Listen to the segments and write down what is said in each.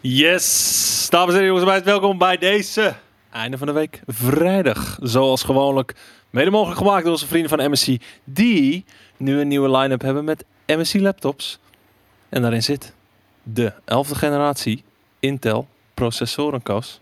Yes, dames en heren, jongens en meiden, welkom bij deze einde van de week vrijdag. Zoals gewoonlijk, mede mogelijk gemaakt door onze vrienden van MSC, die nu een nieuwe line-up hebben met MSC laptops. En daarin zit de 11e generatie Intel processorenkast.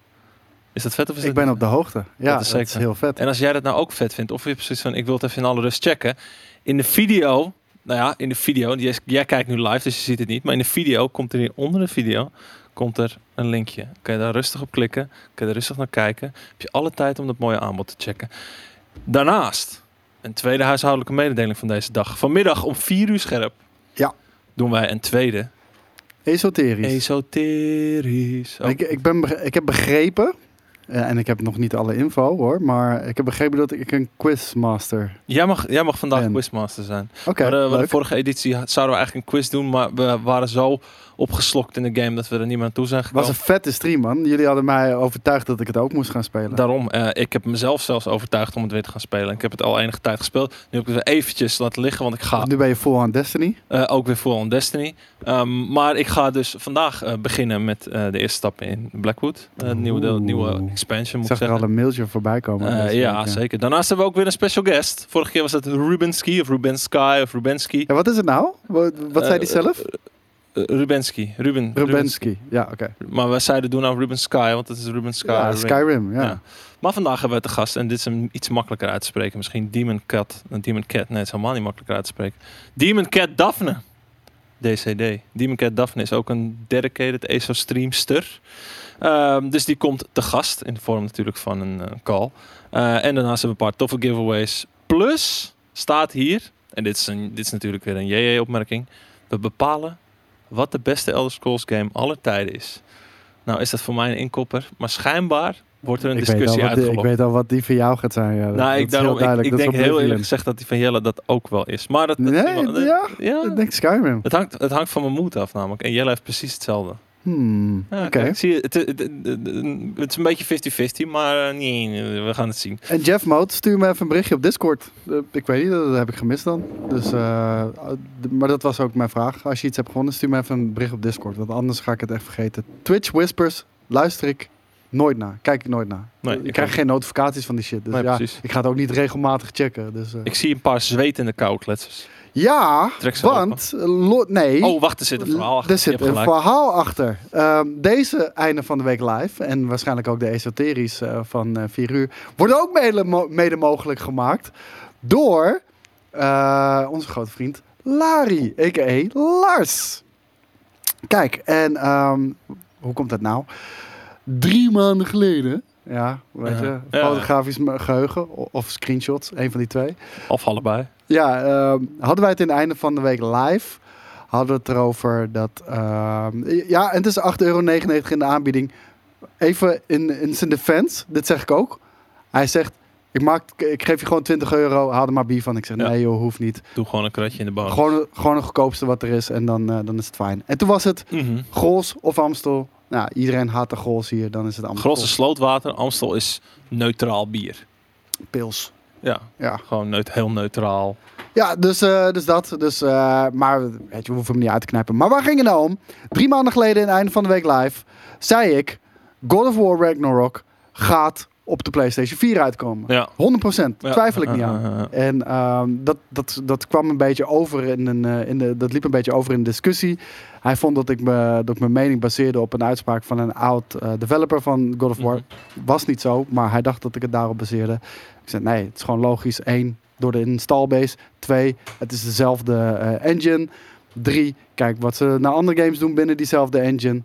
Is dat vet of is Ik dat ben op de hoogte. Ja, Dat dat is heel vet. En als jij dat nou ook vet vindt, of je precies van, ik wil het even in alle rust checken. In de video, nou ja, in de video, jij, jij kijkt nu live, dus je ziet het niet. Maar in de video komt er hier onder de video, komt er een linkje. Kan je daar rustig op klikken, kan je er rustig naar kijken. Heb je alle tijd om dat mooie aanbod te checken. Daarnaast, een tweede huishoudelijke mededeling van deze dag. Vanmiddag om 4 uur scherp. Ja. Doen wij een tweede. Esoterisch. Esoterisch. Oh, Ik, ik, ben, ik heb begrepen, eh, en ik heb nog niet alle info hoor, maar ik heb begrepen dat ik een quizmaster. jij, mag, jij mag vandaag quizmaster zijn. Oké, eh, de vorige editie zouden we eigenlijk een quiz doen, maar we waren zo opgeslokt in de game dat we er niet meer aan toe zijn was gekomen. een vette stream man. Jullie hadden mij overtuigd dat ik het ook moest gaan spelen. Daarom, eh, ik heb mezelf zelfs overtuigd om het weer te gaan spelen. Ik heb het al enige tijd gespeeld. Nu heb ik het weer eventjes laten liggen, want ik ga Nu ben je full aan Destiny. eh, ook weer full on Destiny. Ehm, maar ik ga dus vandaag eh, beginnen met de eerste stappen in Blackwood. Het nieuwe, deel, nieuwe expansion, Ik moet ik zag er al een mailtje voorbij komen. Ja, week, zeker. Daarnaast hebben we ook weer een special guest. Vorige keer was het Rubensky of Rubensky of Rubensky. Ja, wat is het nou? Wat, wat zei die Eh, Eh, Rubensky. Ruben, Rubensky. Ja, oké. Maar we zeiden doen nou Ruben Sky, want het is Ruben Sky. Ja. Skyrim, ja. Ja. Maar vandaag hebben we te gast, en dit is een iets makkelijker uit te spreken. Misschien Demon Cat. Een Demon Cat, nee, het is helemaal niet makkelijker uit te spreken. Demon Cat Daphne. DCD. Demon Cat Daphne is ook een dedicated ESO streamster. Ehm, dus die komt te gast, in de vorm natuurlijk van een eh, call. Eh, en daarnaast hebben we een paar toffe giveaways. Plus staat hier, en dit is, een, dit is natuurlijk weer een JJ-opmerking. We bepalen wat de beste Elder Scrolls game aller tijden is. Nou is dat voor mij een inkopper, maar schijnbaar wordt er een Ik discussie die, ik uitgelopen. weet al wat die van jou gaat zijn. Ja. Nou, Dat ik, daarom, ik, ik Dat denk heel eerlijk gezegd dat die van Jelle dat ook wel is. Maar dat, dat- Nee, ja, ja, ik denk Skyrim. het, hangt, het hangt van mijn moed af namelijk. En Jelle heeft precies hetzelfde. Hmm, Oké. zie je, het, het, is een beetje 50-50, maar eh, nee, we gaan het zien. En Jeff Moot, stuur me even een berichtje op Discord. Eh, ik weet niet, dat heb ik gemist dan. Dus, eh, maar dat was ook mijn vraag. Als je iets hebt gewonnen, stuur me even een bericht op Discord. Want anders ga ik het echt vergeten. Twitch Whispers luister ik nooit naar. Kijk ik nooit naar. Nee, ik ik krijg ook. geen notificaties van die shit. Dus Nee, ja, precies. ik ga het ook niet regelmatig checken. Dus. Ik zie een paar zwetende koukletsers. Ja, want... eh, lo- nee. Oh, wacht, er zit een verhaal achter. Er zit een gelijk. verhaal achter. Ehm, deze einde van de week live, en waarschijnlijk ook de esoterisch eh, van eh 4 uur, worden ook mede, mo- mede mogelijk gemaakt door eh, onze grote vriend Lari, a.k.a. Lars. Kijk, en ehm, hoe komt dat nou? Drie maanden geleden, ja, weet je, Ja. Fotografisch geheugen of screenshots, een van die twee. Of allebei. Ja, ehm, hadden wij het in het einde van de week live. Hadden we het erover dat... ehm, ja, en het is 8,99 euro in de aanbieding. Even in, in zijn defense, dit zeg ik ook. Hij zegt, ik, maak, ik geef je gewoon 20 euro, haal er maar bier van. Ik zeg, Ja. nee joh, hoeft niet. Doe gewoon een kratje in de boom. Gewoon, gewoon een goedkoopste wat er is en dan, eh, dan is het fijn. En toen was het. Gols of Amstel. Nou, iedereen haat de Gols hier, dan is het Amstel. Gros is slootwater, Amstel is neutraal bier. Pils. Ja, Ja. gewoon neut heel neutraal. Ja, dus, eh, dus dat. Dus, eh, maar weet je, we hoeven hem niet uit te knijpen. Maar waar ging het nou om? Drie maanden geleden, in het einde van de week live, zei ik... God of War Ragnarok gaat op de PlayStation 4 uitkomen. Ja. 100%, Ja. twijfel ik niet aan. En ehm, dat, dat, dat kwam een beetje over in een, eh, in de, dat liep een beetje over in de discussie. Hij vond dat ik, me, dat ik mijn mening baseerde op een uitspraak van een oud eh, developer van God of War. Mhm. Was niet zo, maar hij dacht dat ik het daarop baseerde. Ik zei nee, het is gewoon logisch. Eén, door de installbase. Twee, het is dezelfde eh, engine. Drie, kijk wat ze naar andere games doen binnen diezelfde engine.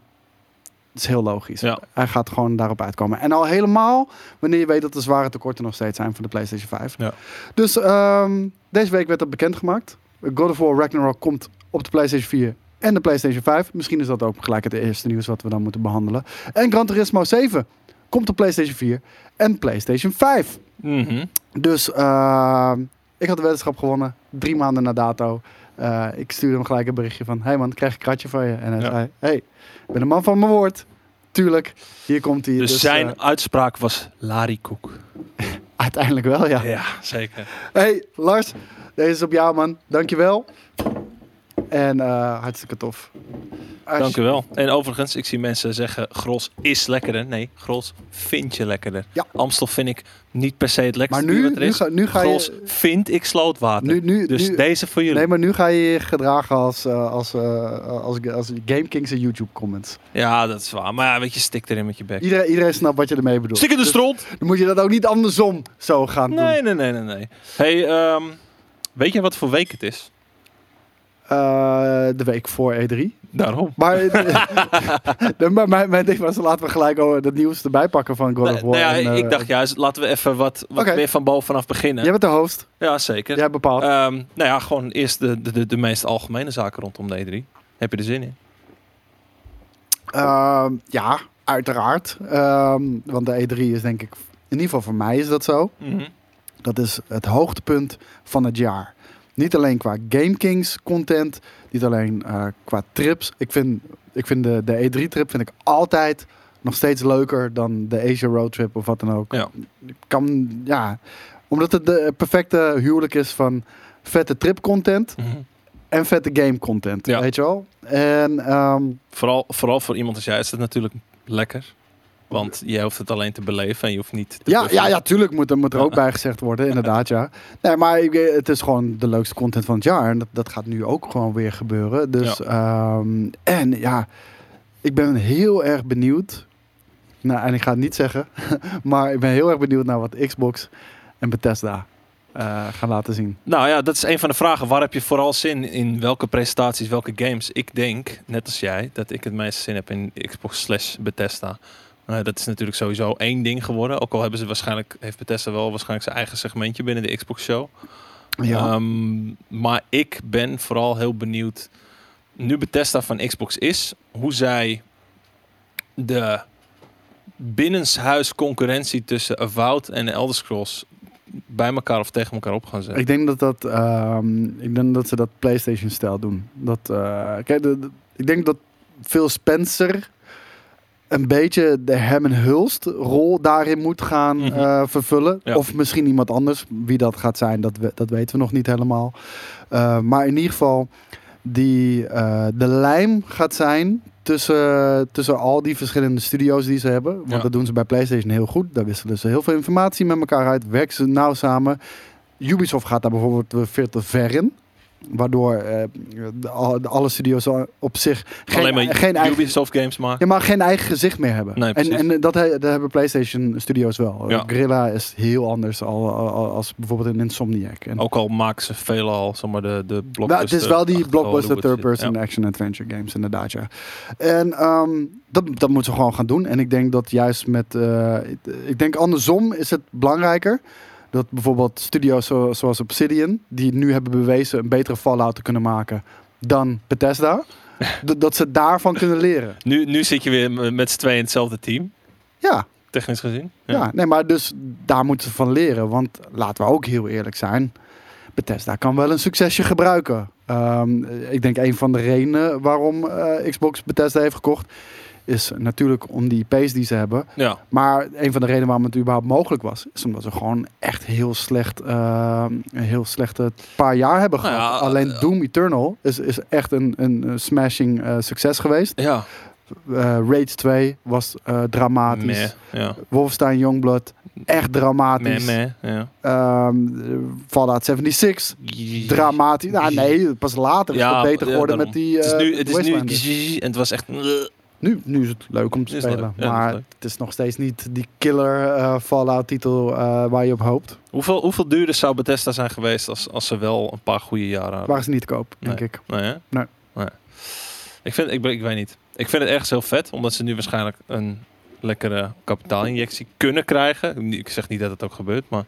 Dat is heel logisch. Ja. Hij gaat gewoon daarop uitkomen. En al helemaal wanneer je weet dat de zware tekorten nog steeds zijn van de PlayStation 5. Ja. Dus ehm, deze week werd dat bekendgemaakt. God of War Ragnarok komt op de PlayStation 4 en de PlayStation 5. Misschien is dat ook gelijk het eerste nieuws wat we dan moeten behandelen. En Gran Turismo 7 komt op PlayStation 4 en PlayStation 5. Mhm. Dus ehm, ik had de weddenschap gewonnen. Drie maanden na dato. Eh, ik stuurde hem gelijk een berichtje van... Hey man, ik krijg een kratje van je. En hij Ja. zei... Hey, ik ben een man van mijn woord. Tuurlijk, hier komt hij. Dus, Dus, zijn eh, uitspraak was larikoek. uiteindelijk wel, ja. Ja, zeker. Hey Lars, deze is op jou man. Dankjewel. En eh, hartstikke tof. Als Dank je- u wel. En overigens, ik zie mensen zeggen Gros is lekkerder. Nee, Gros vind je lekkerder. Ja. Amstel vind ik niet per se het Maar lekkerste nu, wat er nu, is. ga, nu ga Gros je... vind ik slootwater. Nu, nu, dus nu, deze voor jullie. nee, maar nu ga je je gedragen als, eh, als, eh, als, als Game Kings en YouTube comments. Ja, dat is waar. Maar ja, weet je, stik erin met je bek. Iedereen, iedereen snapt wat je ermee bedoelt. Stik in de Dus stront! Dan moet je dat ook niet andersom zo gaan doen. Nee, nee, nee, nee, nee. Hey, ehm, weet je wat voor week het is? Eh, de week voor E3. Daarom. Maar, de, maar mijn, mijn ding was, laten we gelijk al het nieuws erbij pakken van God of War. nou ja, en, eh, ik dacht juist, laten we even wat, wat meer van bovenaf beginnen. Jij bent de host. Ja, zeker. Jij bepaalt. Ehm, nou ja, gewoon eerst de, de, de, de meest algemene zaken rondom de E3. Heb je er zin in? Ehm, ja, uiteraard. Ehm, want de E3 is denk ik, in ieder geval voor mij is dat zo. Mhm. Dat is het hoogtepunt van het jaar. Niet alleen qua Game Kings content, niet alleen eh, qua trips. Ik vind, ik vind de, de E3 trip vind ik altijd nog steeds leuker dan de Asia Road Trip of wat dan ook. Ja. Kan, ja, omdat het de perfecte huwelijk is van vette trip content Mhm. en vette game content. Ja. Weet je wel? En ehm, Vooral, vooral voor iemand als jij is het natuurlijk lekker. Want je hoeft het alleen te beleven en je hoeft niet te Ja, ja, ja, tuurlijk moet er, moet er ook bij gezegd worden, inderdaad, ja. Nee, maar ik, eh, het is gewoon de leukste content van het jaar. En dat, dat gaat nu ook gewoon weer gebeuren. Dus, ehm, en ja, ik ben heel erg benieuwd. Nou, en ik ga het niet zeggen, maar ik ben heel erg benieuwd naar wat Xbox en Bethesda eh, gaan laten zien. Nou ja, dat is een van de vragen. Waar heb je vooral zin in? Welke presentaties, welke games? Ik denk, net als jij, dat ik het meeste zin heb in Xbox slash Bethesda. Nou, dat is natuurlijk sowieso één ding geworden. Ook al hebben ze waarschijnlijk, heeft Bethesda wel waarschijnlijk zijn eigen segmentje binnen de Xbox Show. Ja, Ehm, maar ik ben vooral heel benieuwd, nu Bethesda van Xbox is, hoe zij de binnenshuis concurrentie tussen Avowed en de Elder Scrolls bij elkaar of tegen elkaar op gaan zetten. ik denk dat, dat, ehm, ik denk dat ze dat PlayStation-stijl doen. Dat, eh, kijk, de, de- ik denk dat Phil Spencer een beetje de hem en Hulst rol daarin moet gaan Mhm. eh, vervullen. Ja. Of misschien iemand anders. Wie dat gaat zijn, dat, we, dat weten we nog niet helemaal. Eh, maar in ieder geval, die, eh, de lijm gaat zijn tussen, tussen al die verschillende studio's die ze hebben. Want Ja. dat doen ze bij PlayStation heel goed. Daar wisselen ze heel veel informatie met elkaar uit. Werken ze nauw samen. Ubisoft gaat daar bijvoorbeeld weer veel te ver in. Waardoor eh, de, alle- studio's op zich geen, maar geen eigen Ubisoft games maken. ja, maar geen eigen gezicht meer hebben. Nee, en precies. en dat, he- dat hebben PlayStation Studios wel. Ja. Guerrilla is heel anders al, al- al- als bijvoorbeeld een Insomniac. En, Ook al maken ze veelal zeg maar, de, de blockbuster. nou, het is wel die blockbuster third-person action-adventure games, inderdaad, ja. En ehm, dat, dat moeten ze gewoon gaan doen. En ik denk dat juist met... eh, ik denk andersom is het belangrijker... dat bijvoorbeeld studio's zo- zoals Obsidian... die nu hebben bewezen een betere Fallout te kunnen maken... dan Bethesda... dat ze daarvan kunnen leren. Nu, nu zit je weer met z'n tweeën in hetzelfde team, Ja, technisch gezien. Ja, nee, maar dus daar moeten ze van leren. Want laten we ook heel eerlijk zijn. Bethesda kan wel een succesje gebruiken. Ehm, ik denk een van de redenen waarom eh, Xbox Bethesda heeft gekocht... is natuurlijk om die IP's die ze hebben. Ja. Maar een van de redenen waarom het überhaupt mogelijk was... is omdat ze gewoon echt heel slecht... een heel slechte paar jaar hebben Nou gehad. ja, Alleen eh, Doom Eternal is, is echt een, een eh, smashing eh, succes geweest. Ja. Eh, Rage 2 was eh, dramatisch. Meh. Ja. Wolfenstein Youngblood, echt dramatisch. Meh, meh. Ja. Ehm, Fallout 76, dramatisch. Nou, nee, pas later is het beter geworden met die het is nu, eh, het is nu en het was echt. Nu, nu is het leuk om te Is spelen. leuk, ja, dat is maar het is nog steeds niet die killer eh, Fallout-titel eh, waar je op hoopt. Hoeveel, hoeveel duurder zou Bethesda zijn geweest als, als ze wel een paar goede jaren hadden? Waar is niet te koop, denk ik. Nee? Nee. Ik, vind, ik, ik weet niet. Ik vind het ergens heel vet, omdat ze nu waarschijnlijk een lekkere kapitaalinjectie kunnen krijgen. Ik zeg niet dat het ook gebeurt, maar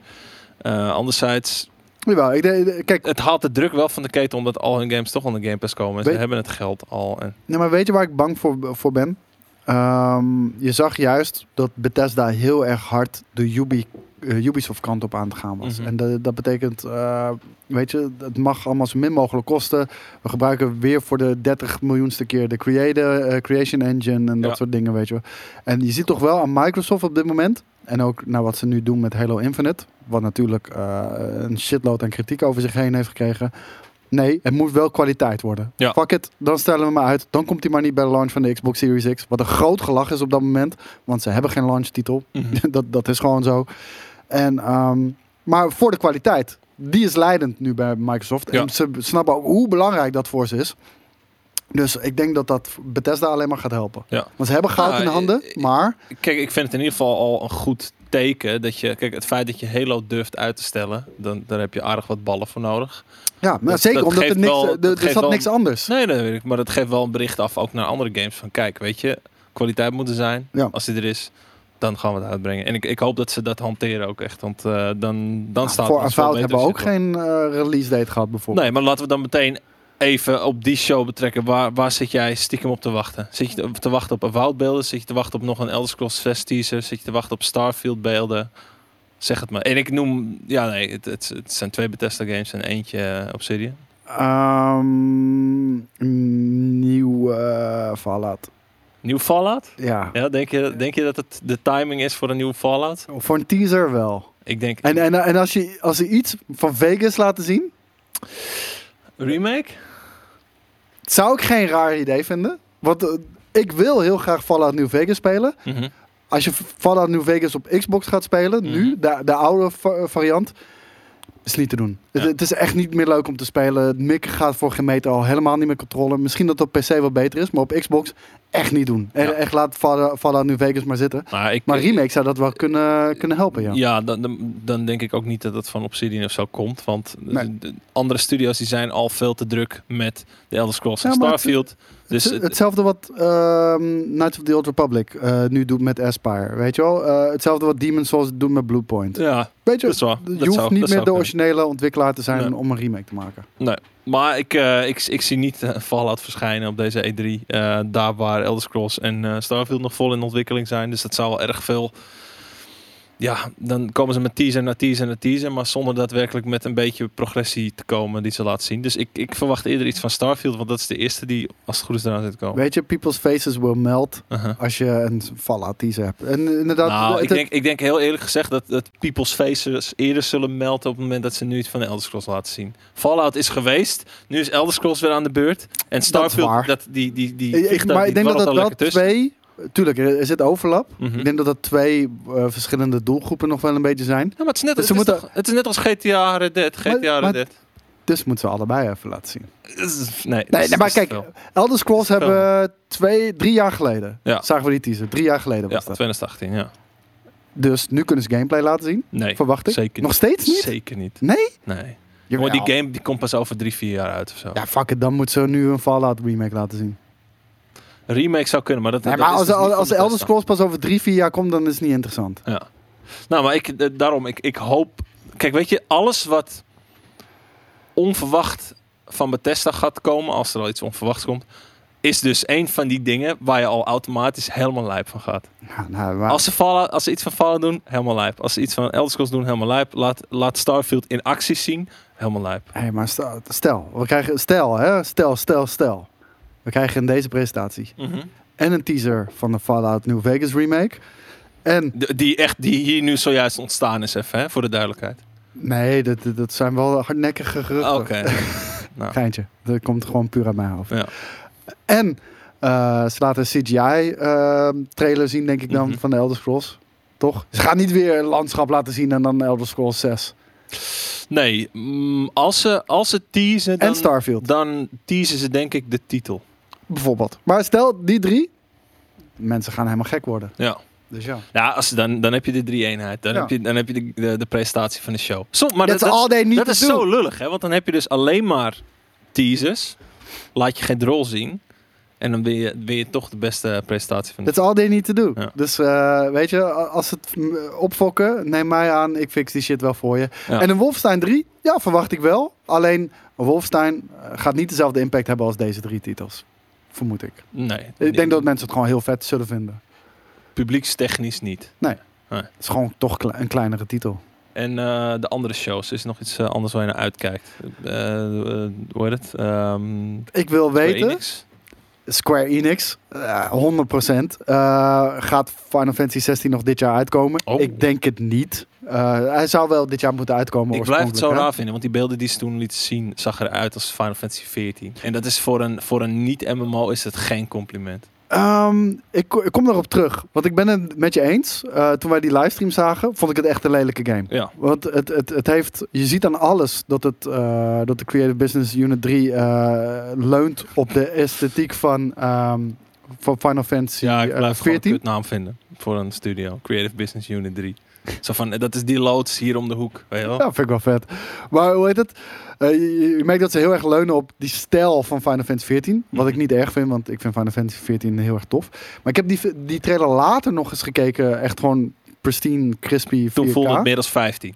eh, anderzijds, Jawel, ik kijk, het haalt de druk wel van de keten, omdat al hun games toch aan de Game Pass komen. En ze hebben het geld al. En, nee, maar weet je waar ik bang voor, voor ben? Ehm, je zag juist dat Bethesda heel erg hard de Ubi, eh, Ubisoft kant op aan te gaan was. Mhm. En dat, dat betekent, eh, weet je, het mag allemaal zo min mogelijk kosten. We gebruiken weer voor de 30 miljoenste keer de creator, eh, Creation Engine en dat Ja. soort dingen, weet je. En je ziet toch wel aan Microsoft op dit moment, en ook naar wat ze nu doen met Halo Infinite, wat natuurlijk eh, een shitload aan kritiek over zich heen heeft gekregen. Nee, het moet wel kwaliteit worden. Ja. Fuck it, dan stellen we maar uit. Dan komt hij maar niet bij de launch van de Xbox Series X. Wat een groot gelach is op dat moment. Want ze hebben geen launchtitel. Mhm. dat, dat is gewoon zo. En, ehm, maar voor de kwaliteit. Die is leidend nu bij Microsoft. Ja. En ze snappen ook hoe belangrijk dat voor ze is. Dus ik denk dat dat Bethesda alleen maar gaat helpen. Ja. Want ze hebben goud Ah, in de handen. eh, maar Kijk, ik vind het in ieder geval al een goed teken dat je, kijk, het feit dat je Halo durft uit te stellen, dan daar heb je aardig wat ballen voor nodig. ja, maar dat- zeker dat omdat er geeft niks, wel- er- dat er zat niks anders. Nee, dat weet ik, maar dat geeft wel een bericht af ook naar andere games van, kijk, weet je, kwaliteit moet er zijn. Ja. Als die er is, dan gaan we het uitbrengen. En ik, ik hoop dat ze dat hanteren ook echt, want eh, dan, dan staat voor Avowed hebben we ook geen eh, release date gehad bijvoorbeeld. Nee, maar laten we dan meteen even op die show betrekken. Waar, waar zit jij stiekem op te wachten? Zit je te- te wachten op Avowed beelden? Zit je te wachten op nog een Elder Scrolls 6 teaser? Zit je te wachten op Starfield beelden? Zeg het maar. En ik noem... Ja, nee, het, het, het zijn twee Bethesda games en eentje eh, Obsidian. Ehm, nieuw eh, Fallout. Nieuw Fallout? Ja. Ja, denk je, denk je dat het de timing is voor een nieuwe Fallout? Voor een teaser wel. Ik denk... En, en, en als, je, als ze iets van Vegas laten zien, remake? Zou ik geen raar idee vinden. Want eh, ik wil heel graag Fallout New Vegas spelen. Mhm. Als je Fallout New Vegas op Xbox gaat spelen, nu, Mhm. de, de oude va- variant, is niet te doen. Het, Ja. het is echt niet meer leuk om te spelen. Het mikken gaat voor geen meter al helemaal niet meer controle. Misschien dat het op PC wat beter is, maar op Xbox echt niet doen. Ja. Echt laat Fallout, New Vegas maar zitten. Maar, ik, Maar remake zou dat wel kunnen, kunnen helpen, ja. Ja, dan, dan, denk ik ook niet dat het van Obsidian of zo komt. Want Nee. de, de andere studios die zijn al veel te druk met de Elder Scrolls en Ja, maar het- Starfield. Dus Het- het- hetzelfde wat ehm Knights of the Old Republic eh, nu doet met Aspire, weet je wel? Eh, hetzelfde wat Demon's Souls doet met Bluepoint. ja, weet je, dat waar. je Dat hoeft zou- niet meer de kunnen. originele ontwikkelaar te zijn Nee. om een remake te maken. Nee. Maar ik, eh, ik, ik zie niet Fallout verschijnen op deze E3. eh, daar waar Elder Scrolls en Starfield nog vol in ontwikkeling zijn. Dus dat zou wel erg veel... Ja, dan komen ze met teaser na teaser na teaser. Maar zonder daadwerkelijk met een beetje progressie te komen die ze laten zien. Dus ik, ik verwacht eerder iets van Starfield. Want dat is de eerste die als het goed is eraan zit te komen. Weet je, people's faces will melt Uh-huh. als je een Fallout teaser hebt. En inderdaad, nou, ik denk, ik denk heel eerlijk gezegd dat, dat People's Faces eerder zullen melden op het moment dat ze nu iets van de Elder Scrolls laten zien. Fallout is geweest, nu is Elder Scrolls weer aan de beurt. En Starfield, waar. dat, die, die, die ik, maar ik denk dat dat, dat tussen. twee... Tuurlijk, er zit overlap. Mhm. Ik denk dat dat twee eh, verschillende doelgroepen nog wel een beetje zijn. Ja, maar het is, net, Dus het, is toch- het is net als GTA Red Dead. GTA Maar- Red Dead. Dus moeten ze allebei even laten zien. Nee, Nee, maar kijk. Elder Scrolls hebben we twee, drie jaar geleden. Ja. Zagen we die teaser. Drie jaar geleden Ja, was dat. 2018, ja. Dus nu kunnen ze gameplay laten zien. Nee, Verwacht ik. zeker Nog steeds niet? Zeker niet. Nee? Nee. Maar die game die komt pas over drie, vier jaar uit of zo. Ja, fuck it. Dan moeten ze nu een Fallout remake laten zien. Een remake zou kunnen, maar dat, Nee, dat maar is als, dus als, als Elder. Scrolls pas over drie, vier jaar komt, dan is het niet interessant. Ja. Nou, maar ik, eh, daarom, ik, ik hoop... Kijk, weet je, alles wat onverwacht van Bethesda gaat komen, als er al iets onverwachts komt, is dus een van die dingen waar je al automatisch helemaal lijp van gaat. Ja, nou, maar- Als ze, Fallout, als ze iets van Fallout doen, helemaal lijp. Als ze iets van Elder Scrolls doen, helemaal lijp. Laat, laat Starfield in actie zien, helemaal lijp. Hey, maar stel, stel, we krijgen, stel, hè, stel, stel, stel. We krijgen in deze presentatie en een teaser van de Fallout New Vegas remake. En, De- die, echt, die hier nu zojuist ontstaan is, even, hè, voor de duidelijkheid. nee, dat, dat- zijn wel hardnekkige geruchten. Oké. nou, Geintje. Dat komt gewoon puur uit mijn hoofd. ja. En eh, ze laten een CGI-trailer zien, denk ik dan, Mhm. van de Elder Scrolls. Toch? Ze gaan niet weer een landschap laten zien en dan Elder Scrolls 6. Nee, mm, als, ze, als ze teasen, dan, en Starfield, dan teasen ze denk ik de titel. Bijvoorbeeld. Maar stel, die drie, mensen gaan helemaal gek worden. Ja. Dus ja. Ja, als, dan, dan heb je de drie eenheid. Dan Ja. heb je, dan heb je de, de, de presentatie van de show. Som, maar dat, all they need dat is zo lullig, hè? Want dan heb je dus alleen maar teasers. Laat je geen drol zien. En dan ben je, ben je toch de beste presentatie van de That's all they need to do. Ja. Dus eh, weet je, als het opfokken, neem mij aan, ik fix die shit wel voor je. Ja. En een Wolfenstein 3, ja, verwacht ik wel. Alleen, Wolfenstein eh, gaat niet dezelfde impact hebben als deze drie titels. Vermoed ik. Nee. Ik denk dat mensen het gewoon heel vet zullen vinden. Publiekstechnisch niet. Het is gewoon toch kle- een kleinere titel. En eh, de andere shows, is er nog iets eh, anders waar je naar uitkijkt? Eh, hoe heet het? Ehm Ik wil weten, Enix? Square Enix, eh, 100%. Eh, gaat Final Fantasy 16 nog dit jaar uitkomen? Oh. Ik denk het niet. Eh, hij zou wel dit jaar moeten uitkomen. Ik blijf het zo raar vinden, want die beelden die ze toen lieten zien, zag eruit als Final Fantasy 14. En dat is voor een, voor een niet-MMO is het geen compliment. Ehm, ik, ik kom daarop terug. Want ik ben het met je eens. Eh, toen wij die livestream zagen, vond ik het echt een lelijke game. Ja, Want het, het, het heeft, je ziet aan alles dat, het, eh, dat de Creative Business Unit 3 eh, leunt op de esthetiek van, ehm, van Final Fantasy ja ik blijf gewoon een 14. kutnaam vinden voor een studio. Creative Business Unit 3. Zo van, dat is die loods hier om de hoek, weet je wel? Ja, vind ik wel vet. Maar hoe heet het? Eh, je, je merkt dat ze heel erg leunen op die stijl van Final Fantasy 14. Wat ik niet erg vind, want ik vind Final Fantasy 14 heel erg tof. Maar ik heb die, die trailer later nog eens gekeken. Echt gewoon pristine, crispy 4K. Toen voelde het meer als 15.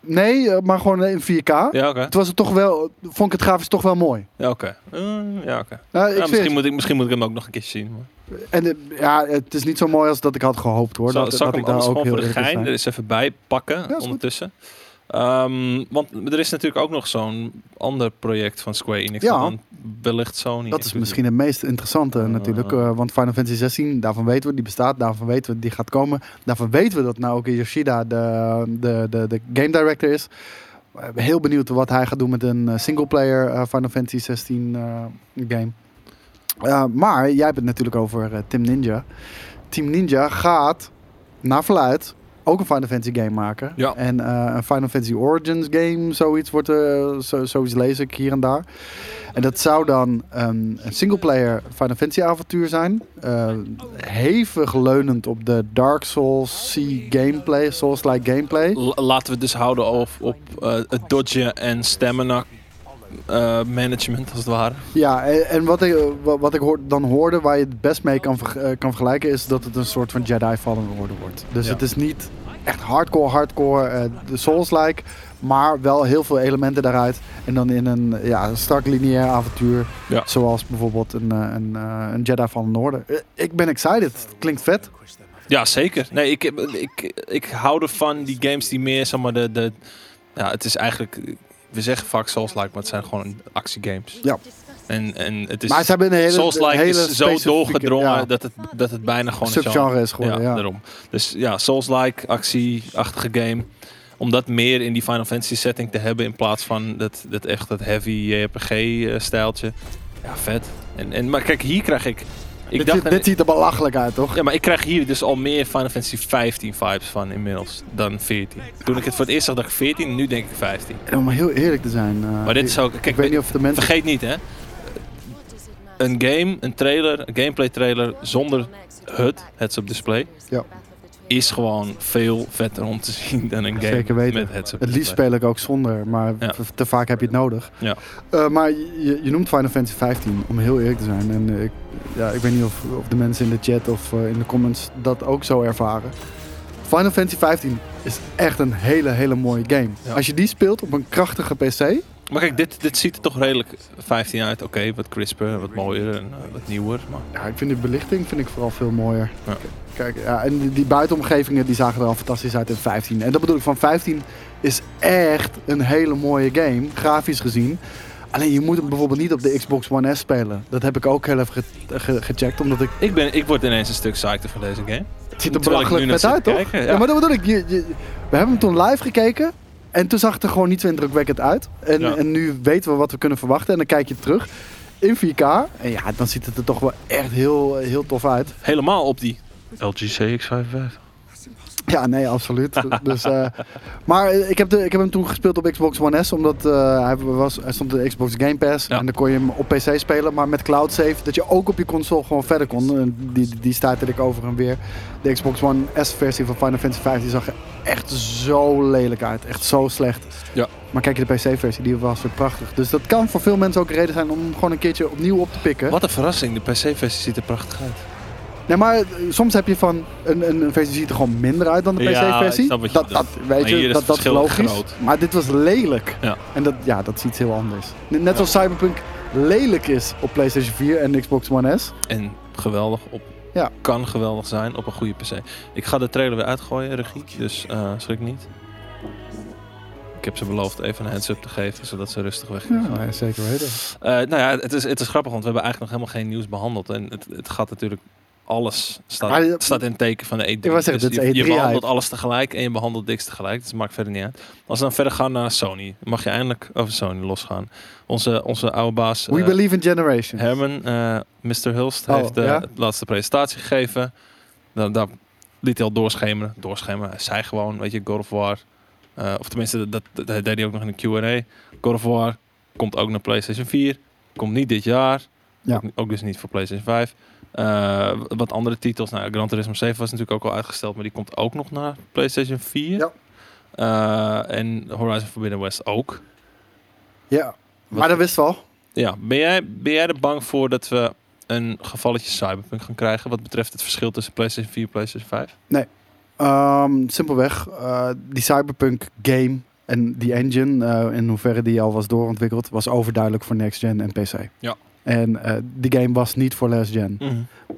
Nee, eh, maar gewoon in 4K. Ja. Toen was het toch wel, vond ik het grafisch toch wel mooi. Ja, oké. Eh, ja, oké. Nou, misschien, moet ik, misschien moet ik hem ook nog een keer zien. Maar. En eh, ja, het is niet zo mooi als dat ik had gehoopt hoor. Zal, dat, zal dat ik daar ook heel voor de gein er eens even bij pakken ondertussen? Ehm, want er is natuurlijk ook nog zo'n ander project van Square Enix. Ja. dan wellicht Sony. Dat is misschien het meest interessante Ah. natuurlijk. eh, want Final Fantasy 16, daarvan weten we, die bestaat. Daarvan weten we, die gaat komen. Daarvan weten we dat Naoki Yoshida de, de, de, de game director is. Heel benieuwd wat hij gaat doen met een eh, singleplayer eh, Final Fantasy 16 eh, game. Eh, maar jij hebt het natuurlijk over eh, Team Ninja. Team Ninja gaat, naar verluid, ook een Final Fantasy game maken. Ja. En eh, een Final Fantasy Origins game, zoiets wordt zo, zoiets lees ik hier en daar. En dat zou dan ehm, een singleplayer Final Fantasy avontuur zijn. Hevig leunend op de Dark Souls C gameplay, Souls-like gameplay. L- laten we het dus houden op, op het dodgen en stamina eh, management, als het ware. Ja, en, en wat ik, wa- wat ik hoor, dan hoorde, waar je het best mee kan, eh, kan vergelijken, is dat het een soort van Jedi Fallen Order wordt. Dus Ja. het is niet echt hardcore, hardcore, eh, de Souls-like, maar wel heel veel elementen daaruit. En dan in een ja, strak lineair avontuur, Ja. zoals bijvoorbeeld een, een, een Jedi Fallen Order. Ik ben excited, het klinkt vet. Ja, zeker. Nee, ik, heb- ik, ik hou ervan die games die meer, zeg maar, de, de... Ja, het is eigenlijk... We zeggen vaak Souls-like, maar het zijn gewoon actiegames. Ja. En, en het is... maar ze hebben een hele, Souls-like hele is zo doorgedrongen ja, dat, het, dat het bijna gewoon een subgenre is geworden. ja, Ja, daarom. Dus ja, Souls-like, actie-achtige game. Om dat meer in die Final Fantasy setting te hebben in plaats van dat, dat echt dat heavy JRPG-stijltje. Ja, vet. En, en, maar kijk, hier krijg ik... Ik dit, dacht, ziet- dit ziet er belachelijk uit, toch? ja, maar ik krijg hier dus al meer Final Fantasy 15 vibes van inmiddels dan 14. Toen ik het voor het eerst zag, dacht ik 14, nu denk ik 15. En om heel eerlijk te zijn. eh, Maar dit ik- is ook... ik Kijk, weet niet of de mensen vergeet niet hè. Een game, een trailer, een gameplay trailer zonder HUD, heads-up display, Ja. Is gewoon veel vetter om te zien dan een game Zeker weten. met heads-up Het liefst speel ik ook zonder, maar Ja. te vaak heb je het nodig. Ja. Eh, maar je, je noemt Final Fantasy 15, om heel eerlijk te zijn. En eh, ik, ja, ik weet niet of, of de mensen in de chat of eh, in de comments dat ook zo ervaren. Final Fantasy 15 is echt een hele, hele mooie game. Ja. Als je die speelt op een krachtige PC, Maar kijk, dit, dit ziet er toch redelijk 15 uit. Oké, wat crisper, wat mooier en eh, wat nieuwer. Maar ja, ik vind de belichting vind ik vooral veel mooier. Ja. Kijk, ja, en die, die buitenomgevingen die zagen er al fantastisch uit in 15. En dat bedoel ik van 15 is echt een hele mooie game, grafisch gezien. Alleen je moet hem bijvoorbeeld niet op de Xbox One S spelen. Dat heb ik ook heel even ge- ge- gecheckt, omdat ik ik, ben, ik word ineens een stuk psyched van deze game. het ziet er belachelijk naar uit, toch? kijken, ja. ja. maar dat bedoel ik. Je, je- we hebben hem toen live gekeken en toen zag het er gewoon niet zo indrukwekkend uit. En, Ja. en nu weten we wat we kunnen verwachten en dan kijk je terug in 4K. En ja, dan ziet het er toch wel echt heel, heel tof uit. Helemaal op die LG CX55. Ja, nee, absoluut. dus, eh, maar ik heb, de, ik heb hem toen gespeeld op Xbox One S, omdat eh, hij, was, hij stond in de Xbox Game Pass. Ja. En dan kon je hem op PC spelen, maar met cloud save, dat je ook op je console gewoon verder kon. En die, die stuitte ik over en weer. De Xbox One S versie van Final Fantasy 15 zag er echt zo lelijk uit. Echt zo slecht. Ja. Maar kijk je de PC versie, die was weer prachtig. Dus dat kan voor veel mensen ook een reden zijn om hem gewoon een keertje opnieuw op te pikken. Wat een verrassing, de PC-versie ziet er prachtig uit. Nee, maar eh, soms heb je van een, een, een versie ziet er gewoon minder uit dan de Ja, PC-versie. je dat, dat, weet je, is dat, dat is logisch. groot. Maar dit was lelijk. Ja. En dat, ja, dat is iets heel anders. Net zoals Cyberpunk lelijk is op PlayStation 4 en Xbox One S. En geweldig op. Ja. Kan geweldig zijn op een goede PC. Ik ga de trailer weer uitgooien, regie. Dus eh schrik niet. Ik heb ze beloofd even een heads-up te geven, zodat ze rustig weg Ja, zeker weten. Eh, nou ja, het is, het is grappig, want we hebben eigenlijk nog helemaal geen nieuws behandeld. En het, het gaat natuurlijk... Alles staat, je- staat in het teken van de E3. Ik wou zeggen, Dus je, je E3 behandelt alles tegelijk en je behandelt niks tegelijk. Dus het maakt verder niet uit. Als we dan verder gaan naar Sony, mag je eindelijk over Sony losgaan. Onze, onze oude baas We eh, believe in generation. Herman, eh, Mr. Hulst, Oh, heeft de ja? laatste presentatie gegeven. Daar, daar liet hij al doorschemeren. Doorschemeren, hij zei gewoon, weet je, God of War. Eh, of tenminste, dat, dat, dat deed hij ook nog in de Q&A. God of War komt ook naar PlayStation 4. Komt niet dit jaar. Ja. Ook, ook dus niet voor PlayStation 5. Eh, wat andere titels. Nou, Gran Turismo 7 was natuurlijk ook al uitgesteld. Maar die komt ook nog naar PlayStation 4. Ja. Eh, en Horizon Forbidden West ook. Ja, maar dat wist wel. Ja, ben jij, ben jij er bang voor dat we een gevalletje Cyberpunk gaan krijgen wat betreft het verschil tussen PlayStation 4 en PlayStation 5? Ehm, simpelweg, eh, die Cyberpunk game en die engine, in hoeverre die al was doorontwikkeld, was overduidelijk voor next gen en PC. Ja. En eh, die game was niet voor last gen.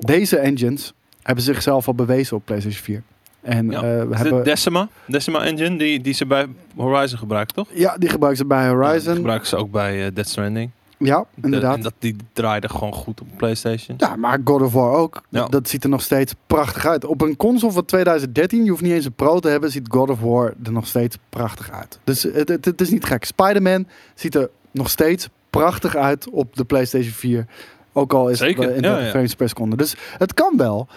Deze engines hebben zichzelf al bewezen op PlayStation 4. En Ja. we Is hebben, Decima? Decima Engine, die, die ze bij Horizon gebruiken, toch? ja, die gebruiken ze bij Ja, die Horizon. gebruiken ze ook bij eh, Death Stranding. Ja, De- inderdaad. en dat, die draaide gewoon goed op PlayStation. Ja, maar God of War ook. Ja. Dat, dat ziet er nog steeds prachtig uit. Op een console van 2013, je hoeft niet eens een Pro te hebben, ziet God of War er nog steeds prachtig uit. Dus het, het, het is niet gek. Spider-Man ziet er nog steeds prachtig uit op de PlayStation 4. Ook al is Zeker, het in ja, 30 ja. frames per seconde. Dus het kan wel.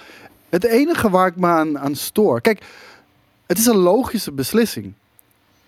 Het enige waar ik me aan, aan stoor... Kijk, het is een logische beslissing.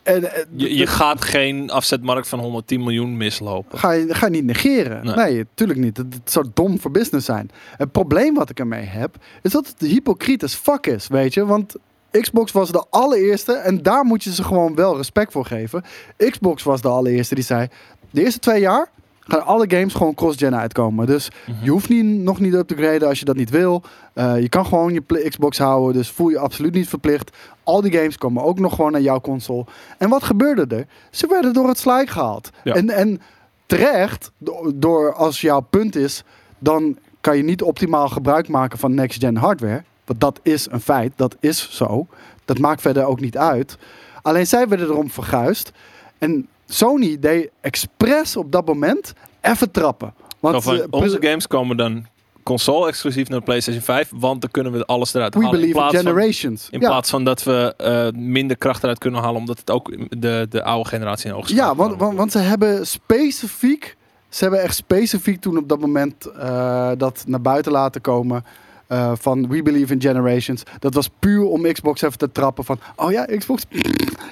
En, eh, Je, je gaat geen afzetmarkt van 110 miljoen mislopen. ga je, ga je niet negeren. Nee. Nee, natuurlijk niet. Het, het zou dom voor business zijn. Het probleem wat ik ermee heb, is dat het hypocriet as fuck is, weet je. Want Xbox was de allereerste en daar moet je ze gewoon wel respect voor geven. Xbox was de allereerste die zei, de eerste twee jaar gaan alle games gewoon cross-gen uitkomen. Dus Mhm. je hoeft niet, nog niet up te graden als je dat niet wil. Eh, je kan gewoon je Xbox houden, dus voel je absoluut niet verplicht. Al die games komen ook nog gewoon naar jouw console. En wat gebeurde er? Ze werden door het slijk gehaald. Ja. En, en terecht, do- door als jouw punt is, dan kan je niet optimaal gebruik maken van next-gen hardware. Want dat is een feit, dat is zo. Dat maakt verder ook niet uit. Alleen zij werden erom verguisd. En Sony deed expres op dat moment even trappen. Want van, eh, onze games komen dan console-exclusief naar de PlayStation 5, want dan kunnen we alles eruit we halen. Believe in plaats van, generations. in ja. plaats van dat we eh, minder kracht eruit kunnen halen, omdat het ook de, de oude generatie in oogst Ja, want, want, want ze hebben specifiek, ze hebben echt specifiek toen op dat moment eh, dat naar buiten laten komen. Eh, van We Believe in Generations. Dat was puur om Xbox even te trappen van... Oh ja, Xbox,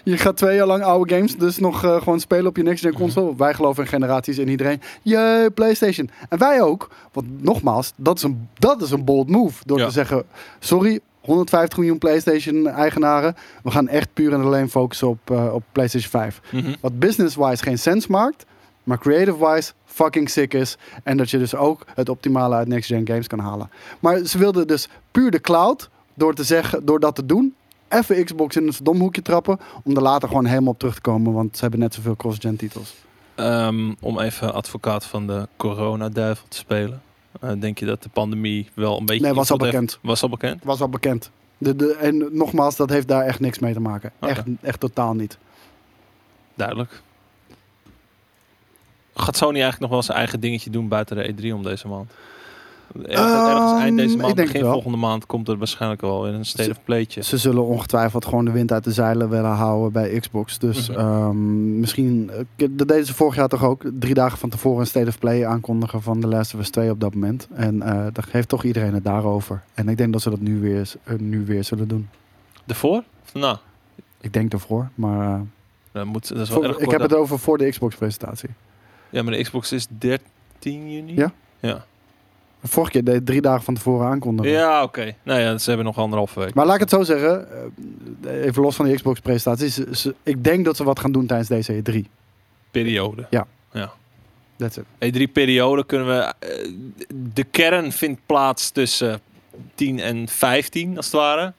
je gaat twee jaar lang oude games dus nog eh, gewoon spelen op je next-gen console. Wij geloven in generaties en iedereen. Jee, PlayStation. En wij ook. Want nogmaals, dat is een, dat is een bold move. Door Ja. te zeggen, sorry, 150 miljoen PlayStation-eigenaren. We gaan echt puur en alleen focussen op, eh, op PlayStation 5 Mhm. wat business-wise geen sens maakt, maar creative-wise fucking sick is. En dat je dus ook het optimale uit next-gen games kan halen. Maar ze wilden dus puur de cloud, door te zeggen, door dat te doen, even Xbox in een verdomd hoekje trappen, om er later gewoon helemaal op terug te komen, want ze hebben net zoveel cross-gen titels. Ehm, om even advocaat van de coronaduivel te spelen. Eh, denk je dat de pandemie wel een beetje... Nee, was al heeft- bekend. Was al bekend? Was al bekend. De, de, en nogmaals, dat heeft daar echt niks mee te maken. Echt, echt totaal niet. Duidelijk. Gaat Sony eigenlijk nog wel zijn eigen dingetje doen buiten de E3 om deze maand? Ergens, ergens eind deze Ehm, ik maand, begin volgende maand komt er waarschijnlijk wel weer een state of playtje. Ze zullen ongetwijfeld gewoon de wind uit de zeilen willen houden bij Xbox. Dus Mhm. ehm, misschien, eh, dat deden ze vorig jaar toch ook, drie dagen van tevoren een State of Play aankondigen van The Last of Us 2 op dat moment. En eh daar heeft toch iedereen het daarover. En ik denk dat ze dat nu weer, eh, nu weer zullen doen. Ervoor? Nou, Ik denk ervoor, maar dat, moet, dat is wel voor- erg ik heb het over voor de Xbox presentatie. Ja, maar de Xbox is 13 juni? Ja. Ja, Vorige keer deed drie dagen van tevoren aankondigen. ja oké. Nou ja, ze hebben nog anderhalve week. Maar laat ik het zo zeggen, eh, even los van die Xbox presentatie. ze- ze- Ik denk dat ze wat gaan doen tijdens deze E3. Periode. Ja. ja. That's it. E3-periode kunnen we... eh, de kern vindt plaats tussen 10 en 15, als het ware.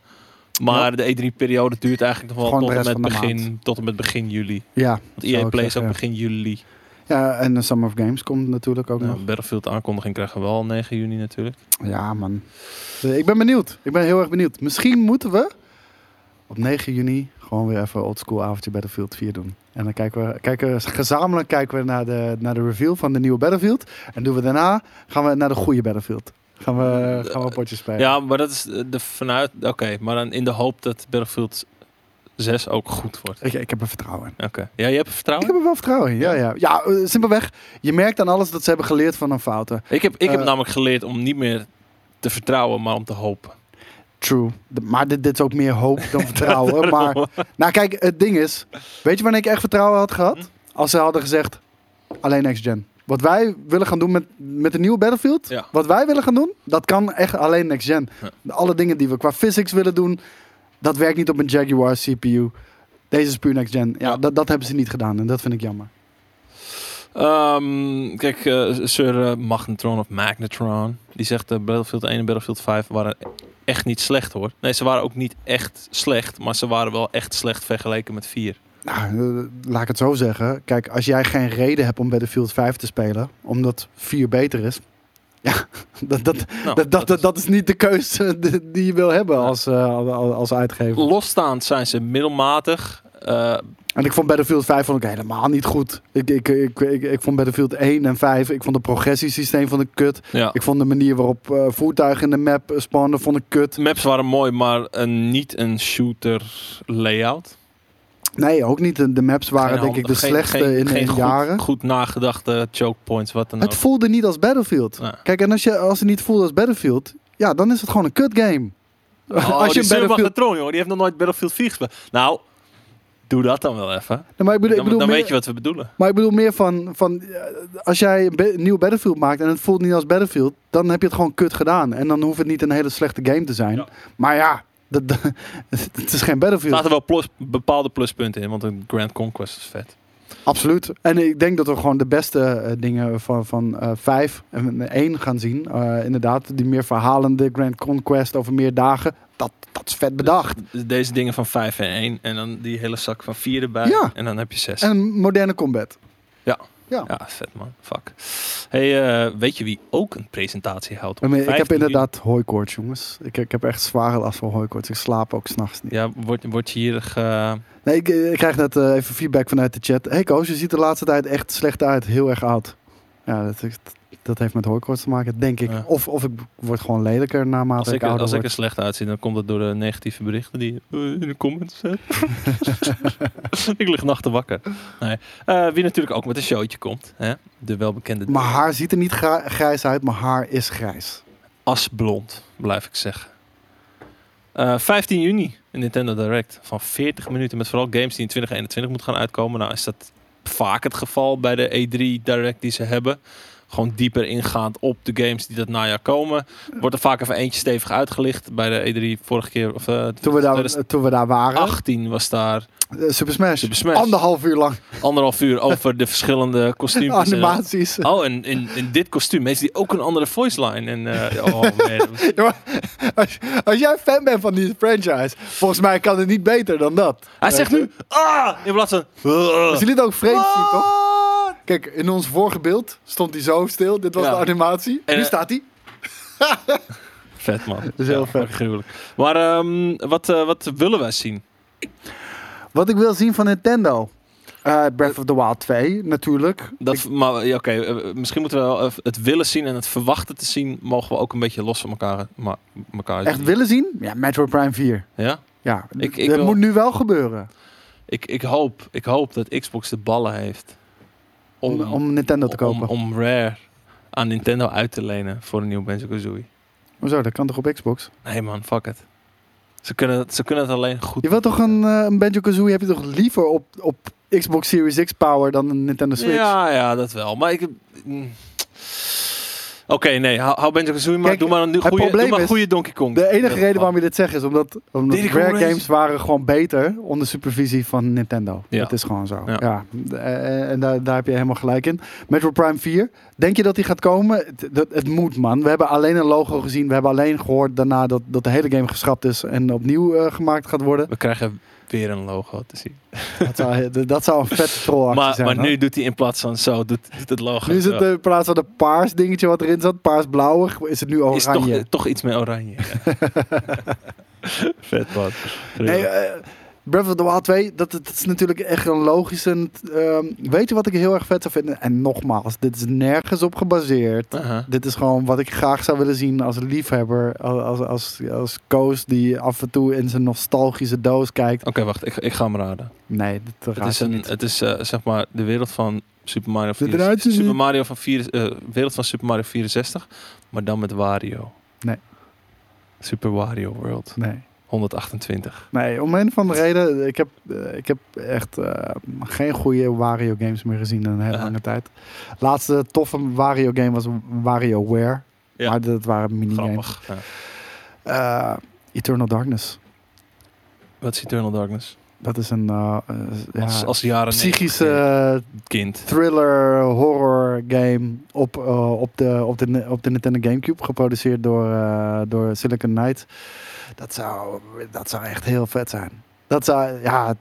Maar de E3-periode duurt eigenlijk nog wel Gewoon tot en, met begin, tot en met begin juli. Ja, Want EA Play is ook ja. begin juli. Ja, en de Summer of Games komt natuurlijk ook Nou, nog. Battlefield aankondiging krijgen we wel 9 juni natuurlijk. Ja, man. Ik ben benieuwd. Ik ben heel erg benieuwd. Misschien moeten we op 9 juni gewoon weer even oldschool avondje Battlefield 4 doen. En dan kijken we, kijken we gezamenlijk kijken we naar de, naar de reveal van de nieuwe Battlefield. En doen we daarna gaan we naar de goede Battlefield. Gaan we, gaan we potjes spelen. Ja, maar dat is de vanuit. Oké, maar dan in de hoop dat Battlefield 6 ook goed wordt. Ik, ik heb er vertrouwen in. Oké. Ja, je hebt er Ik vertrouwen? heb er wel vertrouwen in. Ja, ja. ja eh, simpelweg. Je merkt aan alles dat ze hebben geleerd van hun fouten. Ik heb, ik heb Eh, namelijk geleerd om niet meer te vertrouwen, maar om te hopen. True. De- maar dit, dit is ook meer hoop dan vertrouwen. maar nou kijk, het ding is. Weet je wanneer ik echt vertrouwen had gehad? Als ze hadden gezegd alleen next gen. Wat wij willen gaan doen met, met de nieuwe Battlefield. Ja. Wat wij willen gaan doen, dat kan echt alleen next gen. Ja. Alle dingen die we qua physics willen doen, dat werkt niet op een Jaguar CPU. Deze is puur next gen. Ja. Dat, dat hebben ze niet gedaan en dat vind ik jammer. Ehm, kijk, eh, Sir eh, Magnetron of Magnetron, die zegt uh, Battlefield 1 en Battlefield 5 waren echt niet slecht hoor. Nee, ze waren ook niet echt slecht, maar ze waren wel echt slecht vergeleken met 4. Nou, laat ik het zo zeggen. Kijk, als jij geen reden hebt om Battlefield 5 te spelen, omdat 4 beter is. Ja, dat, dat, Nou, dat, dat, is- dat, is niet de keuze die- je wil hebben als, eh, als, als uitgever. Losstaand zijn ze middelmatig. Eh, En ik vond Battlefield 5 vond ik helemaal niet goed. Ik, ik, ik, ik, ik vond Battlefield 1 en 5, ik vond het progressiesysteem vond ik kut. ja. Ik vond de manier waarop eh, voertuigen in de map spawnen, vond ik kut. Maps waren mooi, maar een, niet een shooter layout. Nee, ook niet. De, de maps waren denk ik de geen- slechtste geen- in, geen in goed, jaren. Goed nagedachte choke points, wat dan ook. Het voelde niet als Battlefield. Ja. Kijk, en als, je, als het niet voelt als Battlefield, ja, dan is het gewoon een kut game. Oh, als je Battlefield... Magnetron, jongen, die heeft nog nooit Battlefield 4 gespeeld. Nou, doe dat dan wel even. Nee, maar ik bedoel, ik Dan, bedoel dan meer, weet je wat we bedoelen. Maar ik bedoel meer van, van eh, als jij een nieuw Battlefield maakt en het voelt niet als Battlefield, dan heb je het gewoon kut gedaan. En dan hoeft het niet een hele slechte game te zijn. Ja. Maar ja, dat, dat- het is geen Er Battlefield. zaten wel plus, bepaalde pluspunten in, want een Grand Conquest is vet. Absoluut. En ik denk dat we gewoon de beste eh, dingen van, van eh, vijf en één gaan zien. Eh, inderdaad, die meer verhalende Grand Conquest over meer dagen. Dat, dat is vet bedacht. Dus deze dingen van 5 en 1 en dan die hele zak van 4 erbij. Ja. En dan heb je 6. En moderne combat. Ja. Ja. Ja, vet man. Fuck. Hey, eh, weet je wie ook een presentatie houdt? op Ik heb 15 juni? inderdaad hooikoorts, jongens. Ik, ik heb echt zware last van hooikoorts. Ik slaap ook s'nachts niet. Ja, wordt word je hier ge... Nee, ik, ik krijg net eh, even feedback vanuit de chat. Hey Koos, je ziet de laatste tijd echt slecht uit. Heel erg oud. Ja, dat, is- dat heeft met hooikoorts te maken, denk ik. Ja. Of, of ik word gewoon lelijker naarmate Als ik, ik, er- ouder als ik er slecht uitzie, dan komt het door de negatieve berichten die je eh, in de comments zet. ik lig nachten wakker. Nee. Eh, wie natuurlijk ook met een showtje komt. Hè? De welbekende Mijn haar ziet er niet grijs uit, mijn haar is grijs. asblond, blijf ik zeggen. Eh, 15 juni, een Nintendo Direct. Van 40 minuten met vooral games die in 2021 moeten gaan uitkomen. Nou is dat vaak het geval bij de E3 Direct die ze hebben. Gewoon dieper ingaand op de games die dat najaar komen. Wordt er vaak even eentje stevig uitgelicht. Bij de E3 vorige keer, of eh, Toen we daar, 2018 toen we daar waren, was daar eh, Super Smash. Super Smash. Anderhalf uur lang anderhalf uur over de verschillende kostuums. animaties. Oh, en in, in dit kostuum heeft hij ook een andere voice line. En, eh, oh man, Ja, maar als, als jij fan bent van die franchise, volgens mij kan het niet beter dan dat. Hij zegt nu, ah, in plaats van, jullie het ook vreemd zien, toch? Kijk, in ons vorige beeld stond hij zo stil. Dit was Ja. de animatie. En, nu eh, staat hij. Vet man. Dat is heel vet. Gruwelijk. Maar ehm, wat, eh, wat willen wij zien? Wat ik wil zien van Nintendo. Eh, Breath of the Wild 2, natuurlijk. Dat, maar ja, oké, misschien moeten we wel het willen zien en het verwachten te zien, mogen we ook een beetje los van elkaar, maar, elkaar Echt zien. willen zien? Ja, Metroid Prime 4. Ja? Ja, Ik- ik dat wil- moet nu wel gebeuren. Ik, ik, hoop, ik hoop dat Xbox de ballen heeft Om, om Nintendo te kopen. Om, om Rare aan Nintendo uit te lenen voor een nieuw Banjo-Kazooie. Hoezo, dat kan toch op Xbox? Nee man, fuck it. Ze kunnen, het- ze kunnen het alleen goed Je wilt toch een, eh, een Banjo-Kazooie heb je toch liever op, op Xbox Series X power dan een Nintendo Switch? Ja, ja, dat wel. Maar ik... mm. Oké, nee, hou, hou Banjo-Kazooie maar. Kijk, doe maar een het goede, doe probleem maar een is- goede Donkey Kong. De enige reden waarom je dit zegt is omdat, omdat Rare games waren gewoon beter onder supervisie van Nintendo. Ja. Dat is gewoon zo. Ja. Ja. Eh, En daar, daar heb je helemaal gelijk in. Metro Prime 4, denk je dat die gaat komen? Het, dat, het moet man. We hebben alleen een logo gezien. We hebben alleen gehoord daarna dat, dat de hele game geschrapt is en opnieuw eh, gemaakt gaat worden. We krijgen weer een logo te zien. Dat zou, dat zou een trollactie Maar, zijn. maar hoor. nu doet hij in plaats van zo, doet, doet het logo Nu is het zo. in plaats van de paars dingetje wat erin zat, paars-blauwig, is het nu is toch, oranje. toch iets meer oranje. Vet man. Nee, Breath of the Wild 2, dat, dat is natuurlijk echt een logische... ehm, weet je wat ik heel erg vet zou vinden? En nogmaals, dit is nergens op gebaseerd. Aha. Dit is gewoon wat ik graag zou willen zien als liefhebber. Als, als, als, als Koos die af en toe in zijn nostalgische doos kijkt. Oké, wacht. Ik, ik ga hem raden. Nee, dit Het is, een, niet. het is eh, zeg maar de wereld van Super Mario Dit 64. eruit zien. Super Mario van vier, eh, wereld van Super Mario 64, maar dan met Wario. Nee. Super Wario World Nee. 128. Nee, om een of andere reden. Ik heb, ik heb echt eh, geen goede Wario games meer gezien in een hele lange tijd. Laatste toffe Wario game was WarioWare. Ja. Maar dat waren minigames. Grappig. Ja. Eh Eternal Darkness. Wat is Eternal Darkness? Dat is een eh, ja, als, als jaren psychische 90 kind. thriller horror game op, op, de, op, de, op de Nintendo Gamecube. Geproduceerd door, door Silicon Knight. Dat zou, dat zou echt heel vet zijn. Dat, zou, ja,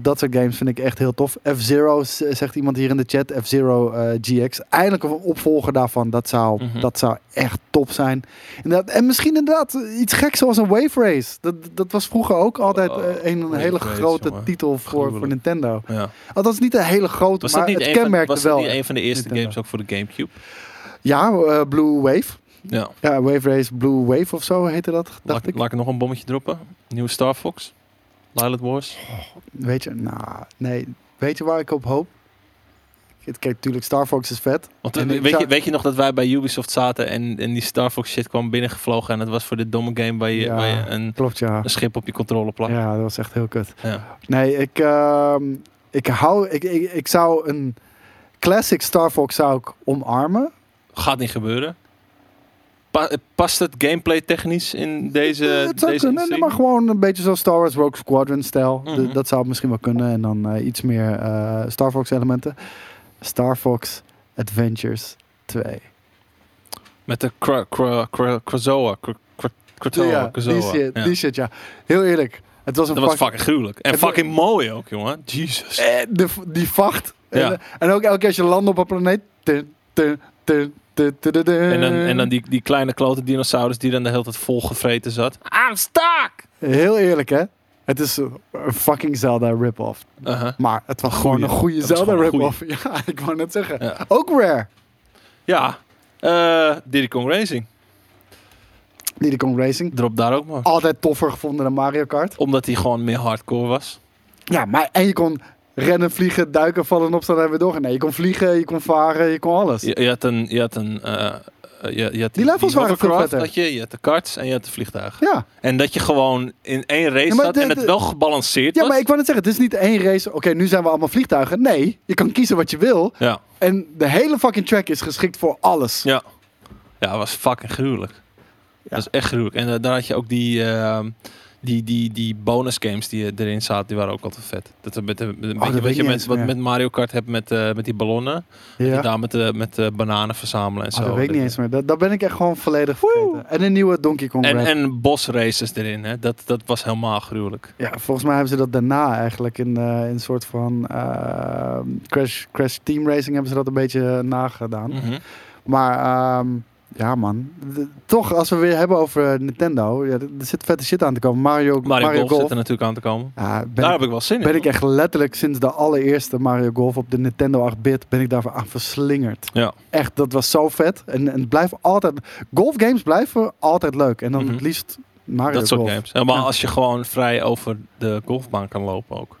dat soort games vind ik echt heel tof. F-Zero zegt iemand hier in de chat. F-Zero eh, GX. Eindelijk een opvolger daarvan. Dat zou, Mhm. dat zou echt top zijn. Inderdaad, en misschien inderdaad iets geks zoals een Wave Race. Dat, dat was vroeger ook altijd Oh, eh, een, hele Race, grote jongen. titel voor, voor. Nintendo. Ja. Althans niet een hele grote, Was maar dat niet, het een van, kenmerkte was dat wel. niet een van de eerste Nintendo. games ook voor de Gamecube? Ja, eh, Blue Wave. Ja. Ja, Wave Race Blue Wave of zo heette dat, dacht Laat, ik. laat ik nog een bommetje droppen? Nieuwe Star Fox? Lilith Wars? Weet je, nou, nee. Weet je waar ik op hoop? Kijk, natuurlijk, Star Fox is vet. Want En eh, weet, je, weet je nog dat wij bij Ubisoft zaten en, en die Star Fox shit kwam binnengevlogen en het was voor dit domme game waar je, Ja. waar je een, Klopt, ja. een schip op je controle plakt. Ja, dat was echt heel kut. Ja. Nee, ik, ehm, ik hou, ik, ik, ik zou een classic Star Fox zou ik omarmen. Gaat niet gebeuren. Pa- past het gameplay technisch in deze, Eh, het zou deze kunnen, maar gewoon een beetje zo Star Wars Rogue Squadron stijl. Mhm. Dat zou misschien wel kunnen. En dan eh, iets meer eh, Star Fox elementen. Star Fox Adventures 2. Met de Krazoa. Krazoa. ja, die shit, Ja. Heel eerlijk. Het was een Dat was fuck- fucking gruwelijk. En fucking mooi ook, jongen. Jesus. Eh, de, die vacht. Ja. En, en ook elke keer als je landt op een planeet. En dan, en dan die, die kleine klote dinosaurus die dan de hele tijd volgevreten zat. I'm stuck! Heel eerlijk, hè? Het is een fucking Zelda rip-off. Maar het was Goeie. gewoon een goede Zelda rip-off. Ja, ik wou net zeggen. Ja. Ook rare. Ja. eh Diddy Kong Racing. Diddy Kong Racing. Drop daar ook maar. Altijd toffer gevonden dan Mario Kart. Omdat hij gewoon meer hardcore was. Ja, maar en je kon rennen, vliegen, duiken, vallen, opstaan en weer door. Nee, je kon vliegen, je kon varen, je kon alles. Je, je had een... Je had een eh, eh, je, je had Die levels waren veel hovercraft vetter. had je, je had de karts en je had de vliegtuigen. Ja. En dat je gewoon in één race Ja, de- en het wel gebalanceerd ja, was. maar ik wou net zeggen, het is niet één race. Oké, nu zijn we allemaal vliegtuigen. Nee, je kan kiezen wat je wil. Ja. En de hele fucking track is geschikt voor alles. Ja. Ja, het was fucking gruwelijk. Dat is echt gruwelijk. En eh, daar had je ook die, ehm, die, die, die bonus games die eh, erin zaten, die waren ook altijd vet. Dat met, de- met, een Oh, dat weet je met, eens wat meer. met Mario Kart hebt met, eh, met die ballonnen. Ja. Die daar met, de, met de bananen verzamelen en Oh, zo. dat weet ik niet eens meer. Dat, dat ben ik echt gewoon volledig vergeten. En een nieuwe Donkey Kong En, en boss races erin, hè. Dat, dat was helemaal gruwelijk. Ja, volgens mij hebben ze dat daarna eigenlijk in, eh, in een soort van eh, Crash, Crash Team Racing hebben ze dat een beetje nagedaan. Mhm. Maar ehm, ja man, De- toch als we weer hebben over Nintendo, ja, er zit vette shit aan te komen. Mario, Mario, Mario, Golf, Golf. zit er natuurlijk aan te komen. Ja, Daar ik, heb ik wel zin in. ben ik echt letterlijk sinds de allereerste Mario Golf op de Nintendo 8-bit ben ik daarvoor aan verslingerd. Ja. Echt, dat was zo vet. En, en het blijft altijd, golfgames blijven altijd leuk. En dan Mhm. het liefst Mario Dat soort Golf. games. Helemaal Ja. als je gewoon vrij over de golfbaan kan lopen ook.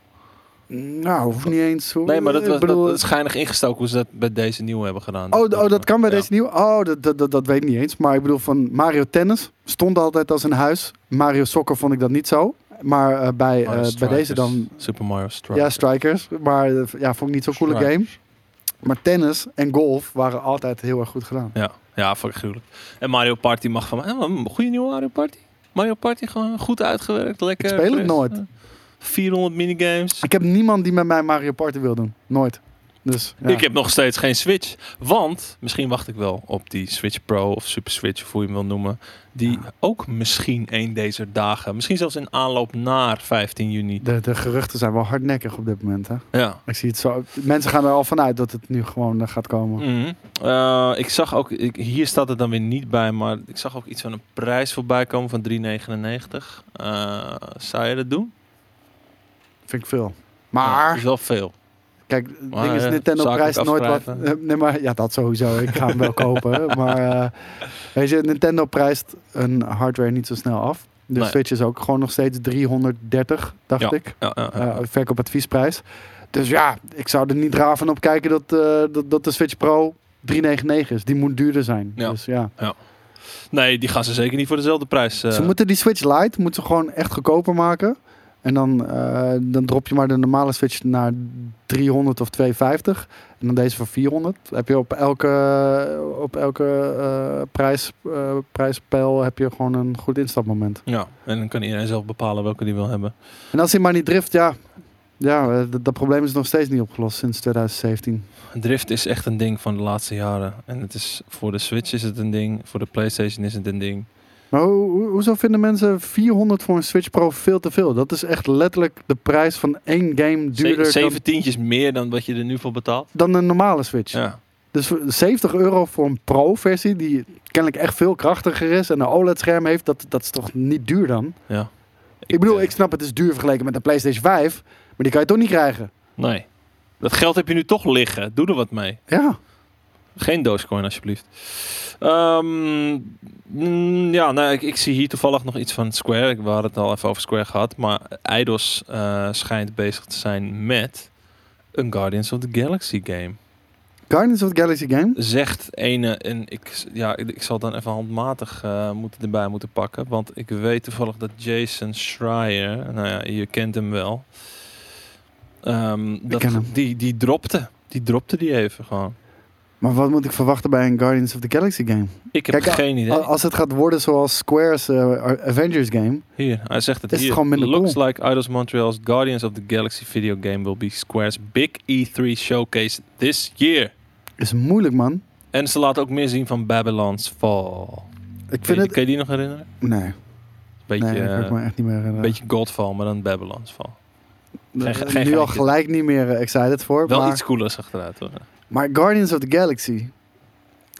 Nou, hoeft niet eens. Hoe, Nee, maar dat, was, bedoel, dat is schijnig ingestoken hoe ze dat bij deze nieuwe hebben gedaan. Oh, oh, dat kan bij Ja. deze nieuwe? Oh, dat, dat, dat, dat weet ik niet eens. Maar ik bedoel, van Mario Tennis stond altijd als een huis. Mario Soccer vond ik dat niet zo. Maar eh, bij, eh, bij deze dan... Super Mario Strikers. Ja, Strikers. Maar eh, ja, vond ik niet zo'n coole game. Maar tennis en golf waren altijd heel erg goed gedaan. Ja, ja fucking gruwelijk. En Mario Party mag van mij. Een goede nieuwe Mario Party. Mario Party gewoon goed uitgewerkt. Lekker. Ik speel het nooit. Eh, 400 minigames. Ik heb niemand die met mij Mario Party wil doen. Nooit. Dus, ja. Ik heb nog steeds geen Switch. Want, misschien wacht ik wel op die Switch Pro of Super Switch, of hoe je hem wil noemen. Die ook misschien een deze dagen, misschien zelfs in aanloop naar 15 juni. de, de geruchten zijn wel hardnekkig op dit moment. Hè? Ja. Ik zie het zo. Mensen gaan er al vanuit dat het nu gewoon eh, gaat komen. Mhm. Eh, ik zag ook, ik, hier staat het dan weer niet bij, maar ik zag ook iets van een prijs voorbij komen van 3,99. Eh zou je dat doen? Vind ik veel. Ja, Maar, is wel veel. kijk, Maar, ding is, eh, Nintendo prijst nooit wat. eh, Nee, maar ja, dat sowieso. Ik ga hem wel kopen. Maar uh, weet je, Nintendo prijst een hardware niet zo snel af. De Nee. Switch is ook gewoon nog steeds 330, dacht Ja. ik. Ja, ja, ja. Uh, verkoopadviesprijs. Dus ja, ik zou er niet raar van op kijken dat, uh, dat, dat de Switch Pro 399 is. Die moet duurder zijn. Ja. Dus ja. Nee, die gaan ze zeker niet voor dezelfde prijs. eh, Ze moeten die Switch Lite moeten ze gewoon echt goedkoper maken. En dan, uh, dan drop je maar de normale Switch naar 300 of 250. En dan deze voor 400. Heb je op elke, op elke uh, prijs, uh, prijspijl heb je gewoon een goed instapmoment. Ja, en dan kan iedereen zelf bepalen welke die wil hebben. En als hij maar niet drift, ja. Ja, eh, dat, dat probleem is nog steeds niet opgelost sinds 2017. Drift is echt een ding van de laatste jaren. En het is, voor de Switch is het een ding. Voor de PlayStation is het een ding. Maar ho ho hoezo vinden mensen 400 voor een Switch Pro veel te veel? Dat is echt letterlijk de prijs van één game duurder zeven tientjes meer dan wat je er nu voor betaalt. dan een normale Switch. Ja. Dus voor 70 euro voor een Pro-versie, die kennelijk echt veel krachtiger is en een OLED-scherm heeft, dat, dat is toch niet duur dan? ja. Ik, bedoel, ik snap het is duur vergeleken met de PlayStation 5, maar die kan je toch niet krijgen? Nee. Dat geld heb je nu toch liggen. Doe er wat mee. Ja. Geen Dogecoin alsjeblieft. Ehm, mm, ja, nou, ik, ik zie hier toevallig nog iets van Square. Ik- We hadden het al even over Square gehad. Maar Eidos eh, schijnt bezig te zijn met een Guardians of the Galaxy game. Guardians of the Galaxy game? Zegt ene, en ik, ja, ik, zal dan even handmatig eh, moeten erbij moeten pakken. Want ik weet toevallig dat Jason Schreier, nou ja, je kent hem wel. Ehm, dat, ken hem. Die, die dropte. Die dropte die even gewoon. Maar wat moet ik verwachten bij een Guardians of the Galaxy game? Ik heb Kijk, geen idee. Al- Als het gaat worden zoals Square's eh, Avengers game, Hier, hij zegt het Is het hier. gewoon minder Looks cool? like Eidos Montreal's Guardians of the Galaxy video game will be Square's big E3 showcase this year. is moeilijk man. En ze laten ook meer zien van Babylon's Fall. Ik Kun vind je, het... kun je die nog herinneren? Nee, Beetje, nee, dat kan ik eh, me echt niet meer herinneren. beetje Godfall, maar dan Babylon's Fall. Geen- geen nu al gelijk niet meer eh, excited voor. Wel maar, iets coolers achteruit hoor. Maar Guardians of the Galaxy.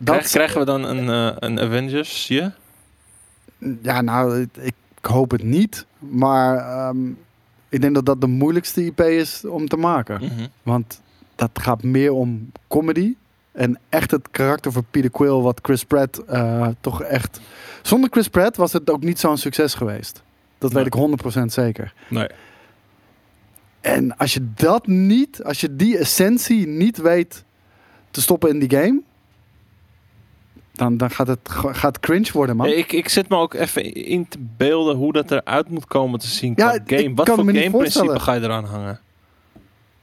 Krijg- krijgen we dan een, eh, een Avengers? Ja? Ja, nou, ik, hoop het niet. Maar ehm, ik denk dat dat de moeilijkste IP is om te maken. Mhm. Want dat gaat meer om comedy. En echt het karakter van Peter Quill, wat Chris Pratt eh, toch echt... Zonder Chris Pratt was het ook niet zo'n succes geweest. Dat Nee. weet ik 100% zeker. Nee. En als je dat niet, als je die essentie niet weet te stoppen in die game... Dan, dan gaat het gaat cringe worden, man. Ik, ik zit me ook even in te beelden hoe dat eruit moet komen te zien Ja, game. Wat voor gameprincipe ga je eraan hangen?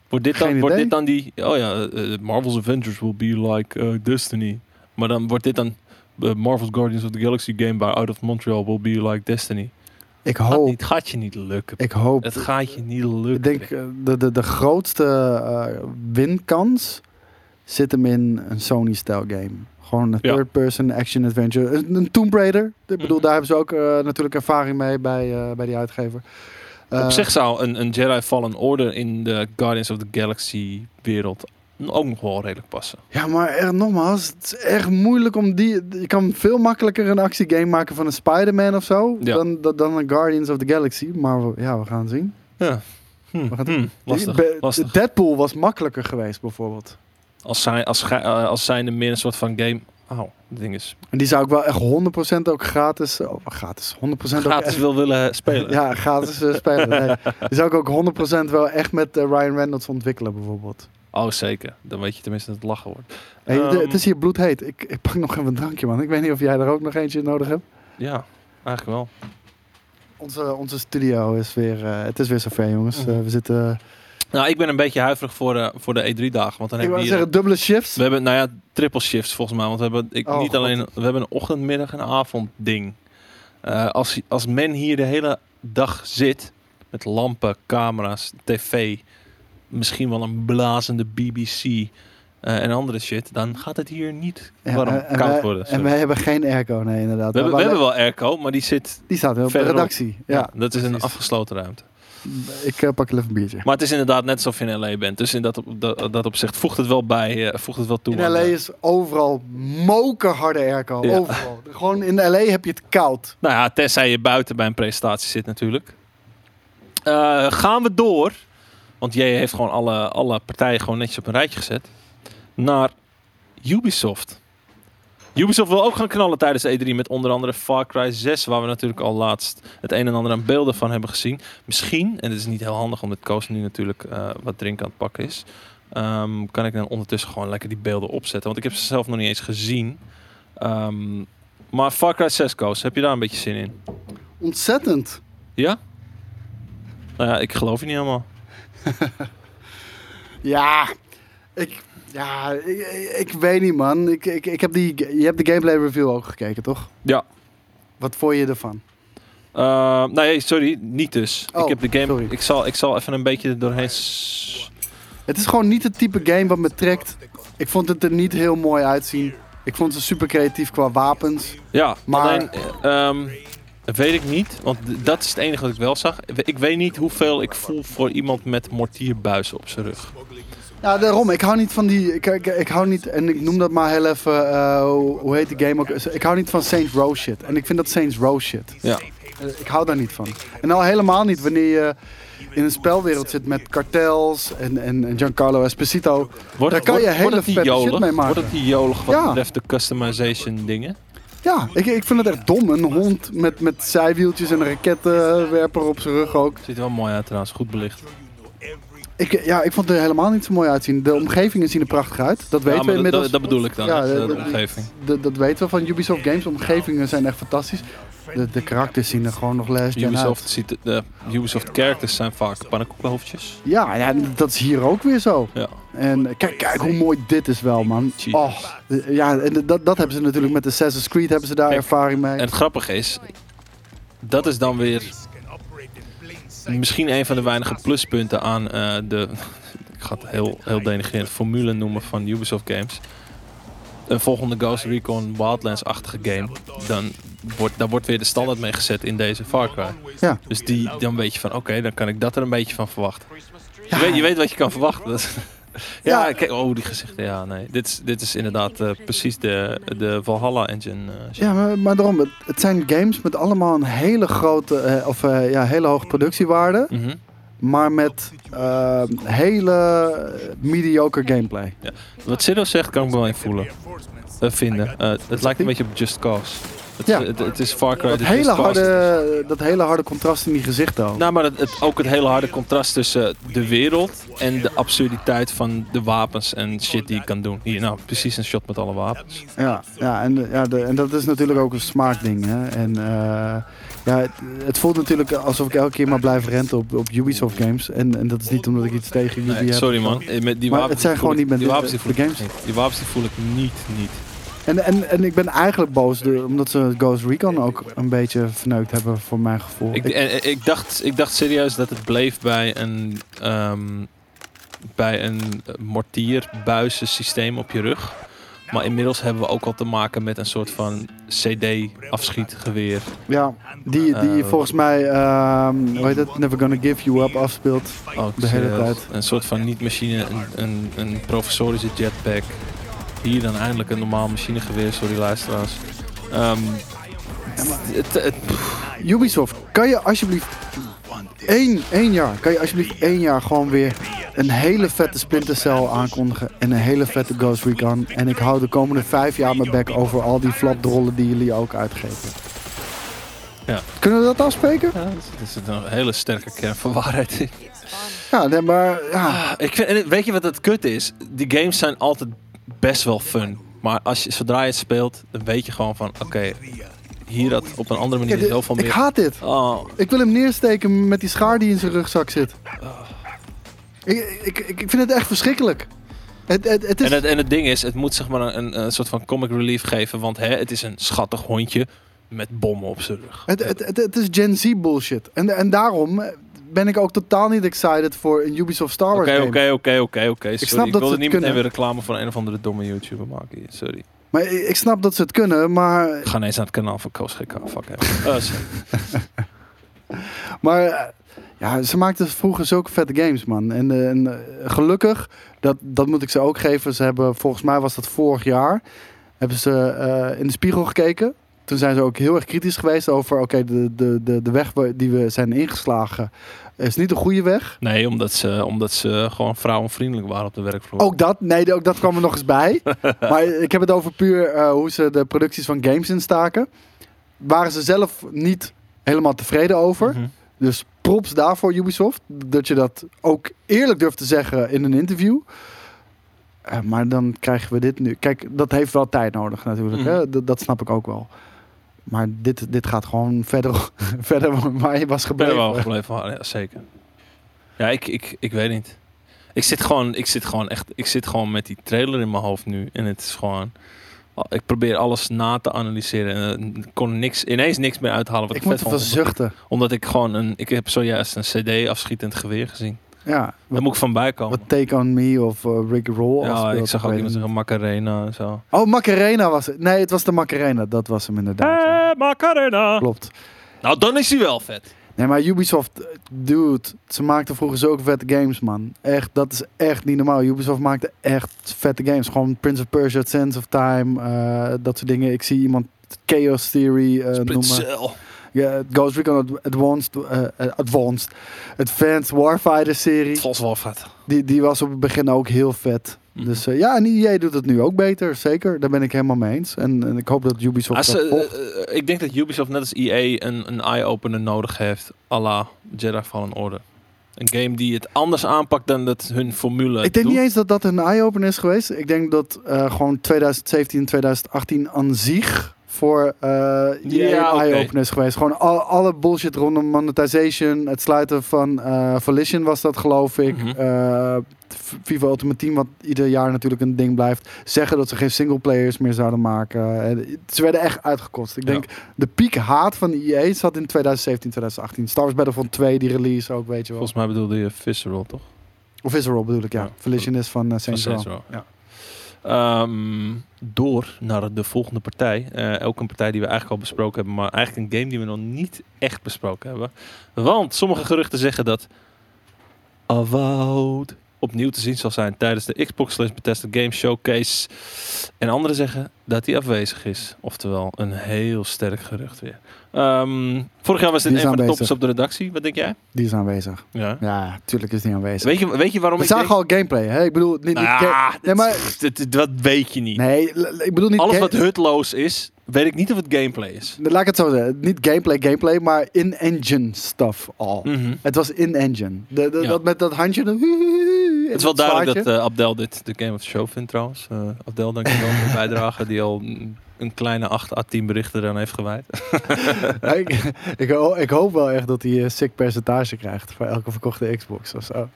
Wordt dit, dan, wordt dit dan die... Oh ja, eh, eh, Marvel's Avengers will be like eh, Destiny. Maar dan wordt dit dan... Marvel's Guardians of the Galaxy game by Out of Montreal will be like Destiny. ik hoop, niet, gaat je niet lukken. ik hoop Het gaat je niet lukken. Ik denk de, de, de grootste winkans zit hem in een Sony-stijl game. Gewoon een Ja. third-person action-adventure. Een, een Tomb Raider. Ik bedoel, Mhm. daar hebben ze ook eh, natuurlijk ervaring mee bij, eh, bij die uitgever. Eh, Op zich zou een, een Jedi Fallen Order in de Guardians of the Galaxy wereld ook nog wel redelijk passen. Ja, maar nogmaals, het is echt moeilijk om die... Je kan veel makkelijker een actiegame maken van een Spider-Man of zo... Ja. Dan, dan, dan een Guardians of the Galaxy. Maar we- ja, we gaan zien. Ja. Hm, We gaan hm, lastig, Be- lastig. Deadpool was makkelijker geweest, bijvoorbeeld. Als, zij, als, eh, als zijnde meer een soort van game... Oh, ding is... En die zou ik wel echt 100% ook gratis... Oh, gratis. 100% ook Gratis echt, wil willen spelen. Ja, gratis eh, spelen. Nee. Die zou ik ook 100% wel echt met eh, Ryan Reynolds ontwikkelen, bijvoorbeeld. Oh, zeker. Dan weet je tenminste dat het lachen wordt. Hey, de- Ehm, het is hier bloedheet. Ik, ik pak nog even een drankje, man. Ik weet niet of jij er ook nog eentje nodig hebt. Ja, eigenlijk wel. Onze, onze studio is weer... eh, het is weer zover, jongens. Mhm. Eh, we zitten... Nou, ik ben een beetje huiverig voor de, voor de E3-dagen. Want dan ik hebben we hier... zeggen, dubbele shifts. We hebben, nou ja, triple shifts volgens mij. Want we hebben ik, Oh, niet God. alleen... We hebben een ochtend, middag en avond ding. Eh, als, als men hier de hele dag zit... Met lampen, camera's, tv... misschien wel een blazende BBC eh, en andere shit, dan gaat het hier niet warm, en- en koud wij- worden. En wij hebben geen airco, nee, inderdaad. we, hebben, we hebben wel airco, maar die zit Die staat op de redactie. Ja, dat is een precies. afgesloten ruimte. Ik eh, pak even een biertje. Maar het is inderdaad net alsof je in LA bent. Dus in dat, op, dat, dat opzicht voegt het wel bij, eh, voegt het wel toe. In aan, LA eh, is overal mokerharde airco. Ja. Overal. Gewoon in LA heb je het koud. Nou ja, tenzij je buiten bij een presentatie zit natuurlijk. Eh, gaan we door, want jij heeft gewoon alle, alle partijen gewoon netjes op een rijtje gezet, naar Ubisoft. Ubisoft wil ook gaan knallen tijdens de E3 met onder andere Far Cry 6, waar we natuurlijk al laatst het een en ander aan beelden van hebben gezien. Misschien, en het is niet heel handig omdat Koos nu natuurlijk eh, wat drinken aan het pakken is, ehm, kan ik dan ondertussen gewoon lekker die beelden opzetten. Want ik heb ze zelf nog niet eens gezien. Ehm, maar Far Cry 6, Koos, heb je daar een beetje zin in? Ontzettend. Ja? Nou ja, ik geloof je niet helemaal. Ja, ik, ja, ik, weet niet, man. Ik, ik, ik heb die, je hebt de gameplay review ook gekeken, toch? Ja. Wat vond je ervan? Uh, nee, sorry, niet dus. Oh, ik heb de game. sorry. Ik zal, ik zal even een beetje er doorheen. Het is gewoon niet het type game wat me trekt. Ik vond het er niet heel mooi uitzien. Ik vond ze super creatief qua wapens. Ja, Maar- alleen. eh, ehm, weet ik niet, want dat is het enige wat ik wel zag. Ik weet niet hoeveel ik voel voor iemand met mortierbuizen op zijn rug. Ja, daarom. Ik hou niet van die... Ik, ik, ik hou niet... En ik noem dat maar heel even... eh, hoe, hoe heet de game ook? Ik hou niet van Saints Row shit. En ik vind dat Saints Row shit. Ja. Eh, Ik hou daar niet van. En al helemaal niet wanneer je in een spelwereld zit met kartels en, en, en Giancarlo Esposito. Wordt, Daar kan je wordt- hele die vette shit jolig? mee maken. Wordt het die jolig wat Ja. betreft de customization dingen? Ja, ik, ik vind het echt dom. Een hond met, met zijwieltjes en een rakettenwerper op zijn rug ook. Ziet er wel mooi uit trouwens, goed belicht. Ik, ja, ik vond het er helemaal niet zo mooi uitzien. De omgevingen zien er prachtig uit. Dat weten Ja, we inmiddels. Dat, dat bedoel ik dan, Ja, hè, de, de- de de- omgeving. Dat, dat weten we van Ubisoft Games. De omgevingen zijn echt fantastisch. De, de karakters zien er gewoon nog last gen uit. Ubisoft, ziet, de Ubisoft characters zijn vaak pannenkoekenhoofdjes. Ja, ja, dat is hier ook weer zo. Ja. En kijk, kijk hoe mooi dit is wel, man. Oh, ja, en dat, dat hebben ze natuurlijk met Assassin's Creed hebben ze daar Kijk, ervaring mee. En het grappige is, dat is dan weer misschien een van de weinige pluspunten aan eh, de, ik ga het heel, heel denigrerend, formule noemen van Ubisoft games. Een volgende Ghost Recon Wildlands-achtige game, dan wordt, daar wordt weer de standaard mee gezet in deze Far Cry. Ja. Dus die, dan weet je van, oké, dan kan ik dat er een beetje van verwachten. Je, weet, je weet wat je kan verwachten. Ja, Ja. kijk, oh, die gezichten, ja, nee. Dit is, dit is inderdaad eh, precies de, de Valhalla engine. eh. Ja, maar, maar daarom, het, het zijn games met allemaal een hele grote, eh, of ja, hele hoge productiewaarde. Mhm. Maar met hele mediocre gameplay. Wat Cyril zegt, kan ik me wel in voelen. Eh, vinden. Eh, het lijkt een beetje op Just Cause. Het, Ja. het, het is Far Cry. Dat hele, Just Cause. harde, dat hele harde contrast in die gezichten ook. Nou, maar het, het- ook het hele harde contrast tussen de wereld en de absurditeit van de wapens en shit die je kan doen. Hier, nou, precies een shot met alle wapens. Ja, ja, en, ja de, en dat is natuurlijk ook een smaakding. Hè? En eh, ja, het, het voelt natuurlijk alsof ik elke keer maar blijf renten op, op Ubisoft games. En, en dat is niet omdat ik iets tegen Ubi Nee, heb. sorry man. Met die Maar wapens het zijn gewoon ik- niet met die de- wapens die voel de ik games. niet. Die wapens die voel ik niet, niet. En, en, en ik ben eigenlijk boos de- omdat ze Ghost Recon ook een beetje verneukt hebben voor mijn gevoel. Ik, Ik- dacht, ik dacht serieus dat het bleef bij een, ehm bij een mortierbuizen systeem op je rug. Maar inmiddels hebben we ook al te maken met een soort van CD-afschietgeweer. ja, die, die Eh, volgens mij, ehm hoe heet het, Never Gonna Give You Up afspeelt. Ook De hele tijd. Een soort van niet-machine, een, een, een professorische jetpack. Hier dan eindelijk een normaal machinegeweer, sorry luisteraars. Het, Ubisoft, kan je alsjeblieft één, één jaar, kan je alsjeblieft één jaar gewoon weer een hele vette Splinter Cell aankondigen en een hele vette Ghost Recon. En ik hou de komende vijf jaar mijn bek over al die flapdrollen die jullie ook uitgeven. Ja. Kunnen we dat afspreken? ja, er zit een hele sterke kern van waarheid in. Ja, nee, maar ja. Ah, ik vind, weet je wat het kut is? Die games zijn altijd best wel fun. Maar als je, zodra je het speelt, dan weet je gewoon van... Oké, hier had op een andere manier Kijk, dit- zoveel ik meer... haat dit. Oh, Ik wil hem neersteken met die schaar die in zijn rugzak zit. Ik, ik, ik ik vind het echt verschrikkelijk. Het, het, het is... en, het, en het ding is, het moet zeg maar een, een, soort van comic relief geven. Want hè, het is een schattig hondje met bommen op zijn rug. Het, het, het, het is Gen Z bullshit. En, en daarom, ben ik ook totaal niet excited voor een Ubisoft Star Wars Oké, game. oké, oké, oké, oké. Sorry, snap ik dat ze niet het meteen weer kunnen. reclame voor een of andere domme YouTuber maken. Sorry. Maar ik, ik snap dat ze het kunnen, maar, Ik ga ineens naar het kanaal van Koos GK. Fuck hem. Sorry. maar eh, ja, ze maakten vroeger zulke vette games, man. En, eh, en eh, gelukkig, dat, dat moet ik ze ook geven. Ze hebben, volgens mij was dat vorig jaar, hebben ze in de spiegel gekeken. Toen zijn ze ook heel erg kritisch geweest over, oké, de, de, de, de weg die we zijn ingeslagen is niet de goede weg. Nee, omdat ze, omdat ze gewoon vrouwenvriendelijk waren op de werkvloer. Ook dat, nee, ook dat kwam er nog eens bij. maar ik heb het over puur eh, hoe ze de producties van games instaken. Waren ze zelf niet helemaal tevreden over. Mhm. Dus props daarvoor Ubisoft. Dat je dat ook eerlijk durft te zeggen in een interview. Eh, maar dan krijgen we dit nu. Kijk, dat heeft wel tijd nodig natuurlijk. Mhm. Hè? Dat, dat snap ik ook wel. Maar dit, dit gaat gewoon verder, verder waar je was gebleven. wel gebleven, ja, zeker. Ja, ik, ik, ik weet niet. Ik zit, gewoon, ik zit gewoon echt, ik zit gewoon met die trailer in mijn hoofd nu. En het is gewoon, ik probeer alles na te analyseren. En ik kon er niks, ineens niks meer uithalen wat ik, Ik moet vet vond. zuchten. Omdat ik gewoon een, ik heb zojuist een cd afschietend geweer gezien. Ja, Daar moet ik van bij komen. wat Take On Me of uh, Rick Roll. Ja, ik zag ook iemand zeggen Macarena en zo. Oh, Macarena was het. Nee, het was de Macarena. Dat was hem inderdaad. ja. Eh, Macarena! Klopt. Nou, dan is hij wel vet. Nee, maar Ubisoft, eh, dude, ze maakten vroeger zulke vette games, man. Echt, dat is echt niet normaal. Ubisoft maakte echt vette games. Gewoon Prince of Persia, Sense of Time, eh, dat soort dingen. Ik zie iemand Chaos Theory eh, Split noemen. Ja, Ghost Recon Ad- Advanced, eh, Advanced, Advanced Warfighter serie. Vals wel vet. Die, die was op het begin ook heel vet. Mhm. Dus eh, ja, en EA doet het nu ook beter, zeker. Daar ben ik helemaal mee eens. En, en ik hoop dat Ubisoft Als, dat eh, ik denk dat Ubisoft net als EA een, een eye-opener nodig heeft. à la Jedi Fallen Order. Een game die het anders aanpakt dan dat hun formule Ik denk doet. niet eens dat dat een eye-opener is geweest. Ik denk dat gewoon 2017, 2018 aan zich voor eh EA Ja, een oké. eye-opener is geweest. Gewoon al, alle bullshit rondom monetization, het sluiten van eh Volition was dat geloof ik. Eh, F- FIFA Ultimate Team, wat ieder jaar natuurlijk een ding blijft. Zeggen dat ze geen singleplayers meer zouden maken. En ze werden echt uitgekost. Ik Ja. denk, de piek haat van EA zat in 2017, 2018. Star Wars Battlefront 2, die release ook, weet je wel. Volgens mij bedoelde je Visceral, toch? Of Visceral bedoel ik, ja. Ja. Volition is van uh. Saints Row. Ja. Ehm, door naar de volgende partij. Ook een partij die we eigenlijk al besproken hebben, maar eigenlijk een game die we nog niet echt besproken hebben. Want sommige geruchten zeggen dat opnieuw te zien zal zijn tijdens de Xbox slash Bethesda Game Showcase. En anderen zeggen dat hij afwezig is. Oftewel, een heel sterk gerucht weer. Ehm, vorig jaar was dit een van de toppers op de redactie. Wat denk jij? Die is aanwezig. Ja. Ja, tuurlijk is die aanwezig. Weet je, weet je waarom We ik denk... zagen al gameplay, hè? Ik bedoel, niet, niet Nou nee, maar, dat, weet je niet. nee, ik bedoel niet... Alles wat hutloos is, weet ik niet of het gameplay is. Laat ik het zo zeggen. Niet gameplay, gameplay, maar in-engine stuff al. Mhm. Het was in-engine. Ja. Dat met dat handje. Het is wel duidelijk dat eh, Abdel dit de Game of the Show vindt trouwens. Eh, Abdel, dankjewel voor de bijdrage die al een kleine 8 à 10 berichten eraan heeft gewijd. Ik, ik, ho- ik hoop wel echt dat hij een sick percentage krijgt voor elke verkochte Xbox of zo.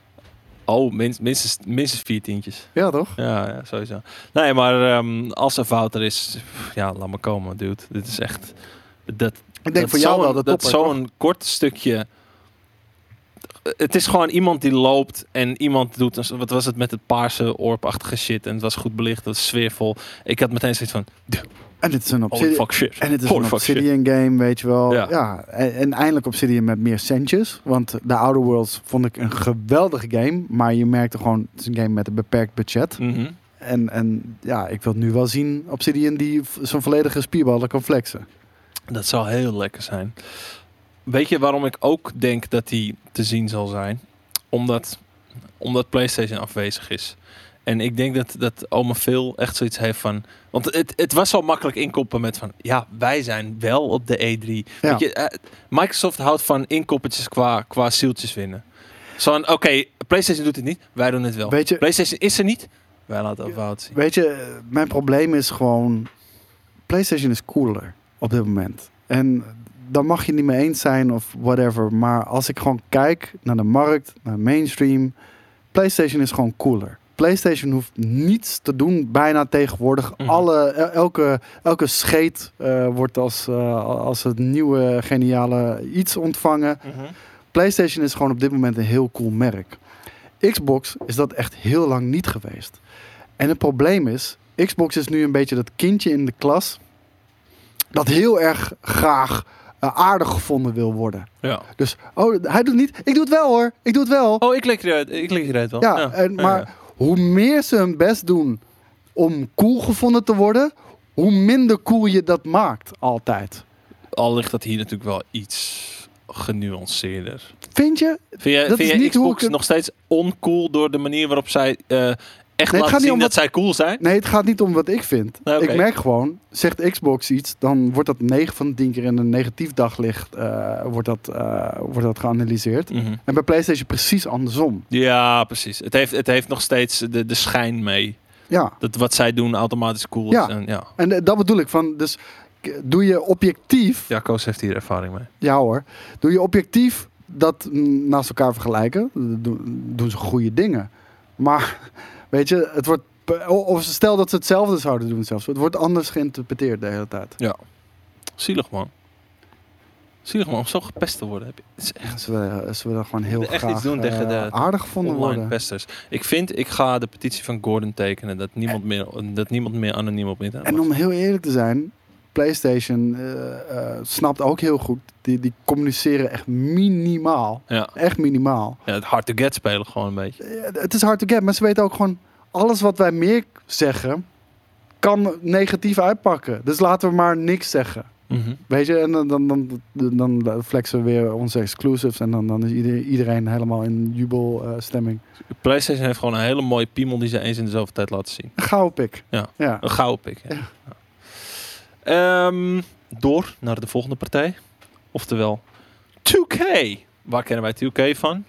Oh, minst- minstens, minstens vier tientjes. Ja, toch? Ja, ja sowieso. Nee, maar ehm, als er fout er is, ja, laat maar komen, dude. Dit is echt... Dat, Ik denk dat voor jou wel de Dat topper. zo'n kort stukje... Het is gewoon iemand die loopt en iemand doet... een- Wat was het met het paarse oorpachtige shit. En het was goed belicht, het was sfeervol. Ik had meteen zoiets van... En het is een Obsidian, fuck shit. en het is Holy een fuck shit. Obsidian game, weet je wel. Ja. Ja. en, en eindelijk Obsidian met meer centjes. Want de Outer Worlds vond ik een geweldige game. Maar je merkte gewoon, het is een game met een beperkt budget. Mhm. En, en ja, ik wil nu wel zien Obsidian die zo'n volledige spierballen kan flexen. Dat zou heel lekker zijn. Weet je waarom ik ook denk dat die te zien zal zijn? Omdat, omdat PlayStation afwezig is. En ik denk dat, dat Oma Phil echt zoiets heeft van... Want het, het was al makkelijk inkoppen met van... Ja, wij zijn wel op de E3. Ja. Weet je, eh, Microsoft houdt van inkoppertjes qua, qua zieltjes winnen. Zo oké, PlayStation doet het niet. Wij doen het wel. Weet je, PlayStation is er niet. Wij laten het fout zien. weet je, eh, mijn probleem is gewoon... PlayStation is cooler op dit moment. En dan mag je niet mee eens zijn of whatever. Maar als ik gewoon kijk naar de markt, naar mainstream... PlayStation is gewoon cooler. PlayStation hoeft niets te doen bijna tegenwoordig. Mhm. Alle, el- elke, elke scheet eh, wordt als, eh, als het nieuwe geniale iets ontvangen. PlayStation is gewoon op dit moment een heel cool merk. Xbox is dat echt heel lang niet geweest. En het probleem is, Xbox is nu een beetje dat kindje in de klas dat heel erg graag eh, aardig gevonden wil worden. Ja. Dus, oh, hij doet niet. Ik doe het wel hoor. Ik doe het wel. Oh, ik leg eruit. Ik leg eruit wel. Ja, en, maar ja. hoe meer ze hun best doen om cool gevonden te worden, hoe minder cool je dat maakt altijd. Al ligt dat hier natuurlijk wel iets genuanceerder. Vind je? Vind jij, Dat vind is jij niet hoe Xbox ik het- nog steeds oncool door de manier waarop zij eh, echt gaat laten niet zien om dat wat- zij cool zijn? Nee, het gaat niet om wat ik vind. Nee, oké. Ik merk gewoon, zegt Xbox iets, dan wordt dat 9 van de 10 keer in een negatief daglicht eh, wordt dat, eh, wordt dat geanalyseerd. Mhm. En bij PlayStation precies andersom. Ja, precies. Het heeft, het heeft nog steeds de, de schijn mee. Ja, Dat wat zij doen automatisch cool is. Ja. En, ja. en eh, dat bedoel ik van, dus doe je objectief, ja, Koos heeft hier ervaring mee. ja hoor, doe je objectief dat naast elkaar vergelijken, doen, doen ze goede dingen. Maar weet je, het wordt, of stel dat ze hetzelfde zouden doen zelfs, het wordt anders geïnterpreteerd de hele tijd. Zielig man. Zielig man, om zo gepest te worden. Heb je, is echt Ze willen, ze willen gewoon heel Echt graag iets doen tegen eh, de aardig gevonden online worden. pesters. Ik vind, ik ga de petitie van Gordon tekenen dat niemand meer, dat niemand meer anoniem op internet En om heel eerlijk te zijn, PlayStation eh, eh, snapt ook heel goed, die, die communiceren echt minimaal. Ja. Echt minimaal. ja, het hard to get spelen gewoon een beetje. Het is hard to get, maar ze weten ook gewoon, alles wat wij meer zeggen, kan negatief uitpakken. Dus laten we maar niks zeggen. Mhm. Weet je, en dan, dan, dan, dan flexen we weer onze exclusives en dan, dan is iedereen, iedereen helemaal in jubelstemming. PlayStation heeft gewoon een hele mooie piemel die ze eens in de zoveel tijd laten zien. Een gouden pik. Ja. ja. Een gouden pik. Ja. Ja. Ehm, door naar de volgende partij. Oftewel 2K. Waar kennen wij 2K van?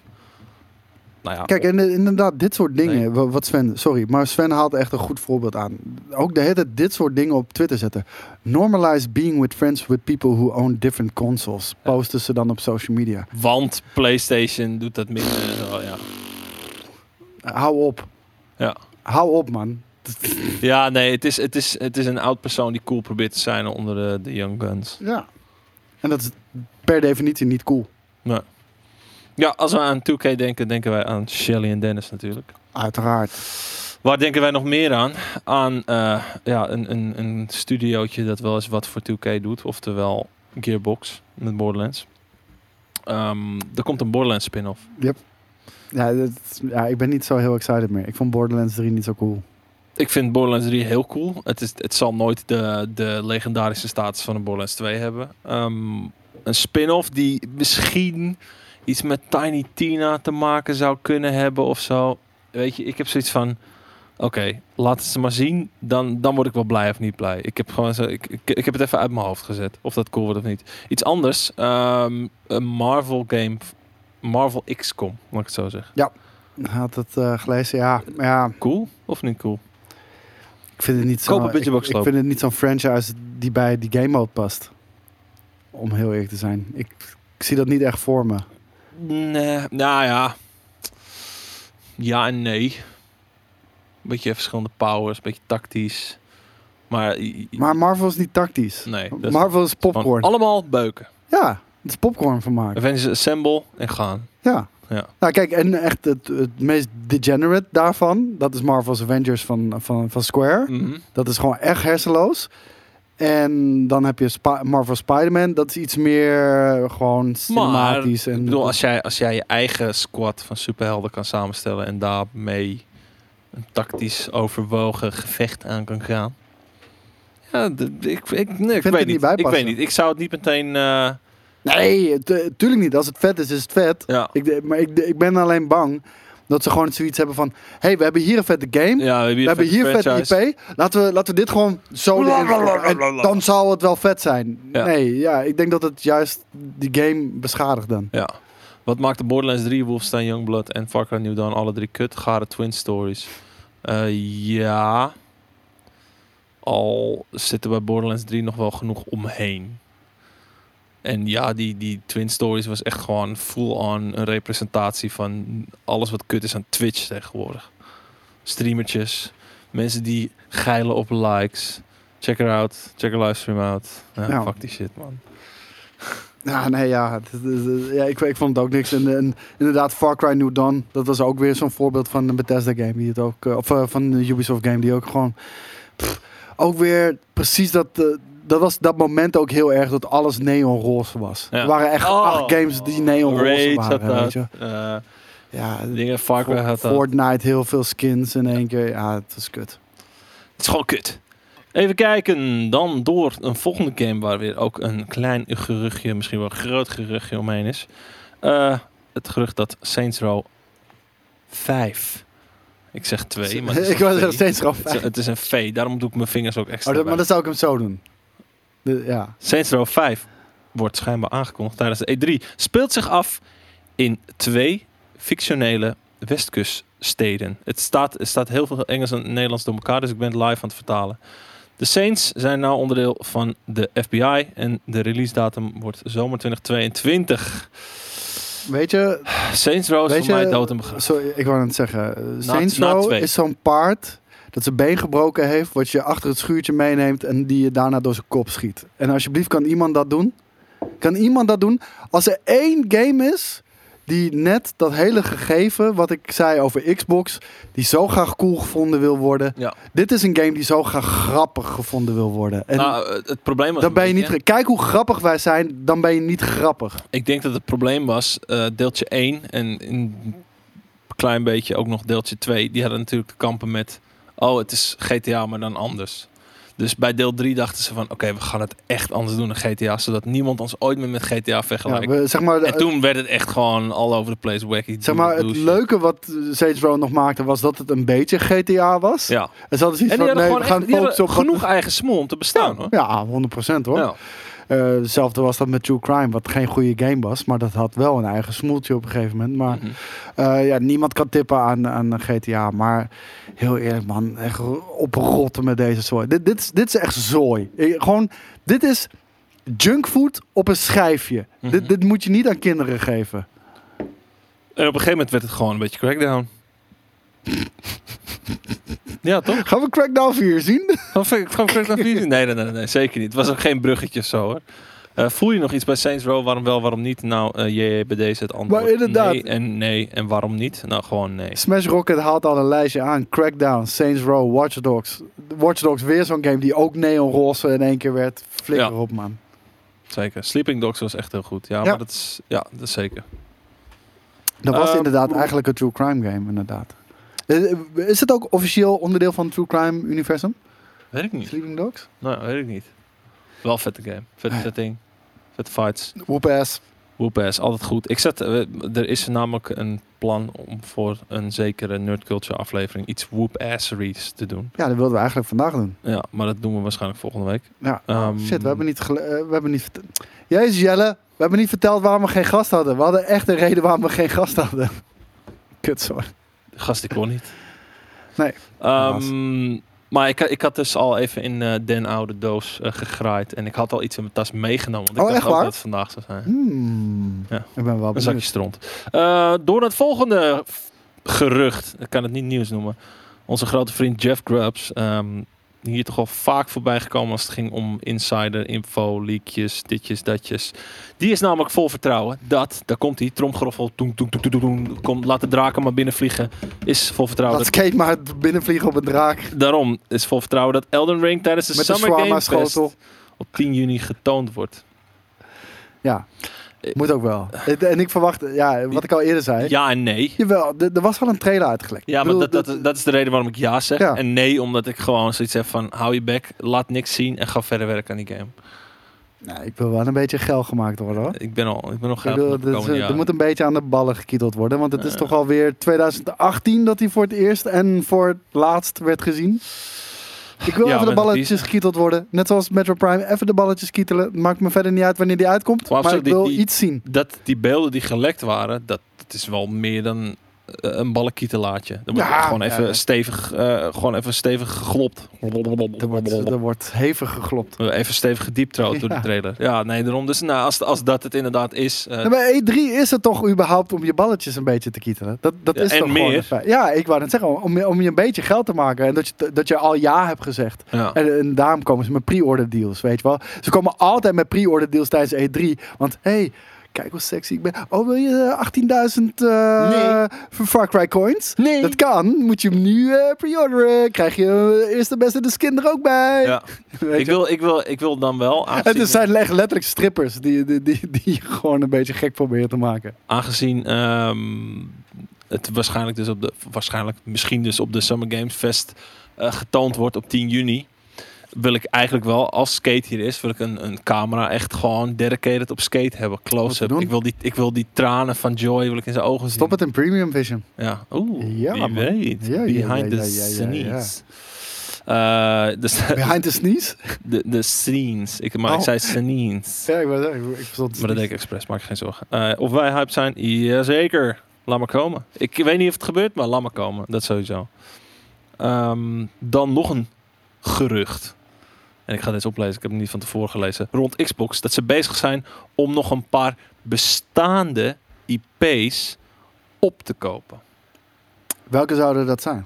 Nou ja, Kijk, en eh, inderdaad, dit soort dingen, Nee. wat Sven, sorry, maar Sven haalt echt een goed voorbeeld aan. Ook de hele tijd dit soort dingen op Twitter zetten. Normalize being with friends with people who own different consoles. Ja. Posten ze dan op social media. want PlayStation doet dat minder. Oh, ja. Hou op. Ja. Hou op, man. Ja, nee, het is, het, is, het is een oud persoon die cool probeert te zijn onder de, de Young Guns. Ja. En dat is per definitie niet cool. Ja, als we aan 2K denken, denken wij aan Shelly en Dennis natuurlijk. Uiteraard. Waar denken wij nog meer aan? Aan eh, ja, een, een, een studiootje dat wel eens wat voor 2K doet. Oftewel Gearbox met Borderlands. Ehm, er komt een Borderlands spin-off. Ja, dat, ja, ik ben niet zo heel excited meer. Ik vond Borderlands 3 niet zo cool. Ik vind Borderlands 3 heel cool. Het, is, het zal nooit de, de legendarische status van een Borderlands 2 hebben. Ehm, een spin-off die misschien iets met Tiny Tina te maken zou kunnen hebben of zo. Weet je, ik heb zoiets van... Oké, laat het ze maar zien. Dan, dan word ik wel blij of niet blij. Ik heb, gewoon zo, ik, ik, ik heb het even uit mijn hoofd gezet. Of dat cool wordt of niet. Iets anders. ehm, een Marvel game. Marvel XCOM, laat ik het zo zeggen. Had het eh, gelezen, ja. Ja, Cool of niet cool? Ik vind het niet zo... Koop een ik, ik vind het niet zo'n franchise die bij die game mode past. Om heel eerlijk te zijn. Ik, ik zie dat niet echt voor me. Nee, nou ja. Ja en nee. Beetje verschillende powers, beetje tactisch. Maar, Maar Marvel is niet tactisch. nee, is Marvel is popcorn. allemaal beuken. Ja, het is popcorn vermaak. Avengers Assemble en gaan. Ja. Ja. Nou kijk, en echt het, het meest degenerate daarvan, dat is Marvel's Avengers van, van, van Square. Mhm. Dat is gewoon echt hersenloos. En dan heb je Marvel Spider-Man, dat is iets meer gewoon cinematisch. Maar, en ik bedoel, als jij, als jij je eigen squad van superhelden kan samenstellen en daarmee een tactisch overwogen gevecht aan kan gaan. Ja, ik, ik, nee, ik, het weet niet Ik weet niet. Ik zou het niet meteen. eh, Nee, het- eh, tuurlijk niet. Als het vet is, is het vet. ja. Ik, maar ik, ik ben alleen bang dat ze gewoon zoiets hebben van... hey, we hebben hier een vette game. Ja, we we hebben hier vette vette. IP. Laten we, laten we dit gewoon zo... en dan zal het wel vet zijn. Ja. Nee, ja, ik denk dat het juist die game beschadigt dan. Ja. Wat maakt de Borderlands 3, Wolfenstein Youngblood en Far Cry New Dawn alle drie kut? Gare Twin Stories. Eh, ja. Al zitten bij Borderlands 3 nog wel genoeg omheen. En ja, die, die Twin Stories was echt gewoon full-on een representatie van alles wat kut is aan Twitch tegenwoordig. Streamertjes, mensen die geilen op likes. Check her out, check her livestream out. Ja, Ja. Fuck die shit, man. Ja, nee, ja. ja ik, ik vond het ook niks. En, en inderdaad, Far Cry New Dawn, dat was ook weer zo'n voorbeeld van een Bethesda game. Die het ook, eh, of eh, van een Ubisoft game die ook gewoon... pff, ook weer precies dat... eh, dat was dat moment ook heel erg dat alles neonroze was. Ja. Er waren echt Oh. acht games die neonroze had waren. weet je. Ja, dingen, Far Cry had dat. Fortnite, heel veel skins in één keer. Ja, het was kut. Het is gewoon kut. Even kijken, dan door een volgende game waar weer ook een klein geruchtje, misschien wel een groot geruchtje omheen is. Eh, het gerucht dat Saints Row 5. Ik zeg 2, maar het is ik een was V. steeds Het is, is een V, daarom doe ik mijn vingers ook extra Oh, dat, maar dan zou ik hem zo doen. De- ja. Saints Row 5 wordt schijnbaar aangekondigd tijdens de E3. Speelt zich af in twee fictionele westkuststeden. Het staat, het staat heel veel Engels en Nederlands door elkaar, dus ik ben het live aan het vertalen. De Saints zijn nou onderdeel van de FBI en de release datum wordt zomer 2022. Weet je, Saints Row is voor mij dood en begraven. Sorry, ik wou net zeggen. Saints Row is zo'n paard dat zijn been gebroken heeft, wat je achter het schuurtje meeneemt en die je daarna door zijn kop schiet. En alsjeblieft, kan iemand dat doen? Kan iemand dat doen? Als er één game is die net dat hele gegeven wat ik zei over Xbox, die zo graag cool gevonden wil worden. Ja. Dit is een game die zo graag grappig gevonden wil worden. En nou, het- probleem was dan ben je niet. Kijk hoe grappig wij zijn, dan ben je niet grappig. Ik denk dat het probleem was eh, deeltje 1 en een klein beetje ook nog deeltje 2. Die hadden natuurlijk te kampen met, oh het is GTA maar dan anders. Dus bij deel 3 dachten ze van, oké we gaan het echt anders doen dan GTA. Zodat niemand ons ooit meer met GTA Ja, vergelijkt. we, zeg maar, en toen werd het echt gewoon all over the place wacky. Zeg maar, het leuke wat Saints Row nog maakte was dat het een beetje GTA was. Ja. En ze hadden zoiets En die van, nee, gewoon we gaan echt- op genoeg eigen smoel om te bestaan hoor. Ja, 100% hoor. Ja. Eh, hetzelfde was dat met True Crime, wat geen goede game was. Maar dat had wel een eigen smoeltje op een gegeven moment. Maar Mhm. eh, ja, niemand kan tippen aan, aan GTA. Maar heel eerlijk man, echt oprotten met deze zooi. Dit, dit, is, dit is echt zooi. Ik- gewoon, dit is junkfood op een schijfje. Mhm. dit, dit moet je niet aan kinderen geven. En op een gegeven moment werd het gewoon een beetje crackdown. ja, toch? Gaan we Crackdown 4 zien? Gaan we gaan we Crackdown 4 zien? Nee, nee, nee, nee, zeker niet. Het was ook geen bruggetje of zo hoor. Eh, voel je nog iets bij Saints Row? Waarom wel, waarom niet? Nou, eh jee, bij deze het antwoord Maar inderdaad. nee en nee. En waarom niet? Nou, gewoon nee. Smash Rocket haalt al een lijstje aan. Crackdown, Saints Row, Watch Dogs. Watch Dogs weer zo'n game die ook neonroze in één keer werd. Flikker Ja. op man. Zeker. Sleeping Dogs was echt heel goed. Ja, Ja. maar dat is, ja, dat is zeker. Dat was Ehm, inderdaad eigenlijk een true crime game, inderdaad. Eh, Is het ook officieel onderdeel van het true crime universum? Weet ik niet. Sleeping Dogs? Nou, weet ik niet. Wel vette game. Vette Ah, setting. Vette fights. Whoop ass. Whoop ass, altijd goed. Ik zet, eh, er is namelijk een plan om voor een zekere nerd culture aflevering iets whoop asseries te doen. Ja, dat wilden we eigenlijk vandaag doen. Ja, maar dat doen we waarschijnlijk volgende week. Ja. Ehm, Shit, we hebben niet, eh, we hebben niet. Jezus Jelle, we hebben niet verteld waarom we geen gast hadden. We hadden echt een reden waarom we geen gast hadden. Kut, sorry. Gast, ik kon niet. Nee, Ehm, maar ik, ik had dus al even in eh, den oude doos eh, gegraaid. En ik had al iets in mijn tas meegenomen. Want ik Oh, dacht echt ook waar? dat het vandaag zou zijn. Hmm. Ja. Ik ben wel Een zakje benieuwd. stront. Eh, door naar het volgende gerucht. Ik kan het niet nieuws noemen. Onze grote vriend Jeff Grubbs. ehm, hier toch al vaak voorbij gekomen als het ging om insider info, leakjes, ditjes, datjes. Die is namelijk vol vertrouwen dat, daar komt hij, tromgeroffel, toeng, toeng, toeng, toeng, toeng, kom, laat de draken maar binnenvliegen. Is vol vertrouwen. Laat Dat, Skate maar binnenvliegen op een draak. daarom is vol vertrouwen dat Elden Ring tijdens de Met Summer Game Fest op 10 juni getoond wordt. Ja, moet ook wel. En ik verwacht, ja, wat ik al eerder zei. Ja en nee. Jawel, er er was wel een trailer uitgelekt. Ja, maar bedoel, dat, dat, dat is de reden waarom ik ja zeg. Ja. En nee, omdat ik gewoon zoiets heb van... hou je bek, laat niks zien en ga verder werken aan die game. Nee, ik wil wel een beetje gel gemaakt worden hoor. Ik ben al, ik ben nog komende er moet een beetje aan de ballen gekieteld worden. Want het is toch alweer 2018 dat hij voor het eerst en voor het laatst werd gezien. Ik wil Ja, even de balletjes die- gekieteld worden. Net zoals Metro Prime. Even de balletjes kietelen. Maakt me verder niet uit wanneer die uitkomt. Maar Maar, zo, ik wil die- iets zien. Dat die beelden die gelekt waren, dat, dat is wel meer dan een ballenkietelaatje. Dan wordt Ja, gewoon even ja. stevig, eh, gewoon even stevig geglopt. Er wordt, er wordt hevig geglopt. Even stevig gedieptrood door de trailer. Ja, nee, daarom. Dus nou, als, als dat het inderdaad is. eh, Ja, bij E3 is het toch überhaupt om je balletjes een beetje te kietelen? Dat, dat Ja, is en toch gewoon meer. feit. Ja, ik wou net zeggen, om, om je een beetje geld te maken. En dat je, dat je al ja hebt gezegd. ja. En, en daarom komen ze met pre-order deals, weet je wel. Ze komen altijd met pre-order deals tijdens E3. Want, hé, hey, kijk hoe sexy ik ben. Oh, wil je eh, 18.000 eh Nee. voor Far Cry coins? Nee. Dat kan. Moet je hem nu eh pre-orderen. Krijg je eh, eerste beste de skin er ook bij. Ja. Ik, wil, ik, wil, ik wil dan wel, het zijn letterlijk strippers die, die, die, gewoon een beetje gek proberen te maken. aangezien ehm, het waarschijnlijk dus op de, waarschijnlijk misschien dus op de Summer Games Fest eh, getoond wordt op 10 juni, wil ik eigenlijk wel, als skate hier is, wil ik een, een camera echt gewoon dedicated op skate hebben. Close-up. Ik wil, die, ik wil die tranen van joy wil ik in zijn ogen zien. Stop het in premium vision. Ja, oeh, Ja, wie weet. Ja, Behind ja, the scenes. Dus Behind the sneeze? de, de scenes. Ik, maar ik Oh. zei scenes. Ja, ik, was, ik, ik verstond Maar dat deed ik expres, maak je geen zorgen. Eh, of wij hype zijn? Jazeker. Laat maar komen. Ik weet niet of het gebeurt, maar laat maar komen. Dat sowieso. Ehm, dan nog een gerucht. En ik ga deze oplezen, ik heb het niet van tevoren gelezen. Rond Xbox, dat ze bezig zijn om nog een paar bestaande IP's op te kopen. Welke zouden dat zijn?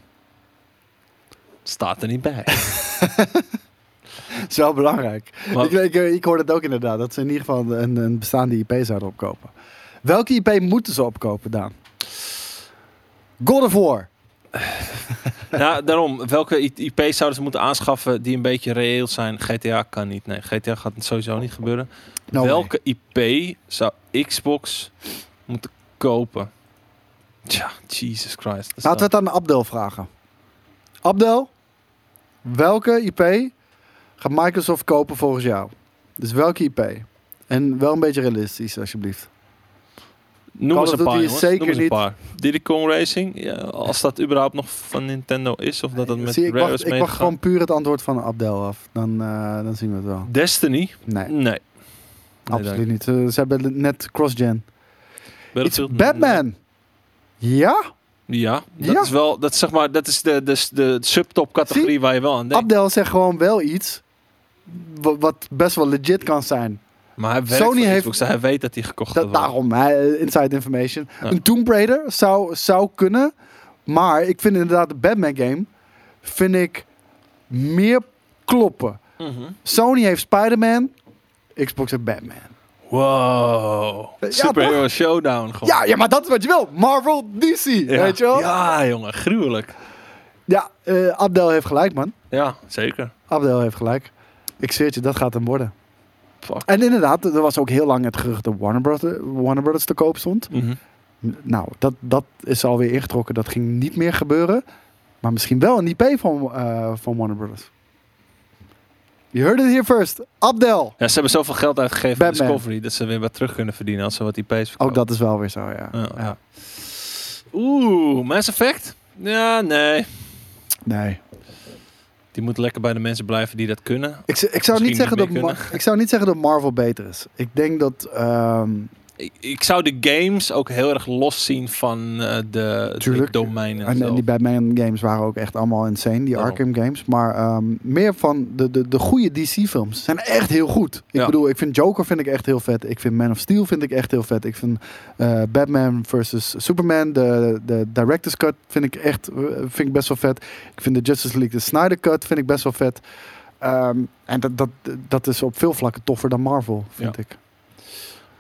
Staat er niet bij. Dat is wel belangrijk. Maar- Ik, ik, ik hoorde het ook inderdaad, dat ze in ieder geval een, een bestaande IP zouden opkopen. Welke IP moeten ze opkopen, Daan? God of War. Ja, daarom. Welke IP's zouden ze moeten aanschaffen die een beetje reëel zijn? GTA kan niet. Nee, GTA gaat sowieso niet gebeuren. No. Welke IP zou Xbox moeten kopen? Tja, Jesus Christ. Laten we het aan Abdel vragen. Abdel, welke IP gaat Microsoft kopen volgens jou? Dus welke IP? En wel een beetje realistisch, alsjeblieft. Noem eens een paar, is zeker Noem eens een niet- paar. Diddy Kong Racing, ja, als dat überhaupt nog van Nintendo is, of dat het met Zie, ik Rare wacht, is ik wacht gewoon puur het antwoord van Abdel af. Dan, eh, dan zien we het wel. Destiny? Nee, Nee. Nee, absoluut niet. Eh, ze hebben net cross-gen. Batman. Ja? Ja, dat Ja. is wel, dat is zeg maar, dat is de, de, de subtop categorie Zie? waar je wel aan denkt. Abdel zegt gewoon wel iets wa- wat best wel legit kan zijn. Maar hij Sony heeft- Xbox, dus hij weet dat hij gekocht Dat, daarom, hè, inside information. Ja. Een Tomb Raider zou, zou kunnen. Maar ik vind inderdaad de Batman game vind ik meer kloppen. Mhm. Sony heeft Spider-Man. Xbox heeft Batman. Wow. Ja, Superhero Showdown gewoon. Ja, ja, maar dat is wat je wil. Marvel, DC, Ja. weet je wel? Ja, jongen, gruwelijk. Ja, eh, Abdel heeft gelijk, man. Ja, zeker. Abdel heeft gelijk. Ik zweer je, dat gaat hem worden. Fuck. En inderdaad, er was ook heel lang het gerucht dat Warner Brothers, Warner Brothers te koop stond. Mhm. Nou, dat, dat is alweer ingetrokken. Dat ging niet meer gebeuren. Maar misschien wel een IP van, eh, van Warner Brothers. You heard it here first. Abdel. Ja, ze hebben zoveel geld uitgegeven aan. Discovery dat ze weer wat terug kunnen verdienen als ze wat IP's verkopen. Ook dat is wel weer zo, ja. Ja, Ja. ja. Oeh, Mass Effect? Ja, nee. Nee. Die moet lekker bij de mensen blijven die dat kunnen. Ik, ik, zou Misschien niet zeggen dat niet ik zou niet zeggen dat Marvel beter is. Ik denk dat... ehm, Ik, ik zou de games ook heel erg los zien van eh, de, de domeinen. en, en die Batman games waren ook echt allemaal insane. Die Daarom. Arkham games. Maar ehm, meer van de, de, de goede DC films zijn echt heel goed. Ik Ja. bedoel, ik vind Joker vind ik echt heel vet. Ik vind Man of Steel vind ik echt heel vet. Ik vind eh, Batman versus Superman. De, de director's cut vind ik echt eh, vind ik best wel vet. Ik vind de Justice League, de Snyder cut vind ik best wel vet. Ehm, en dat, dat, dat is op veel vlakken toffer dan Marvel, vind ik.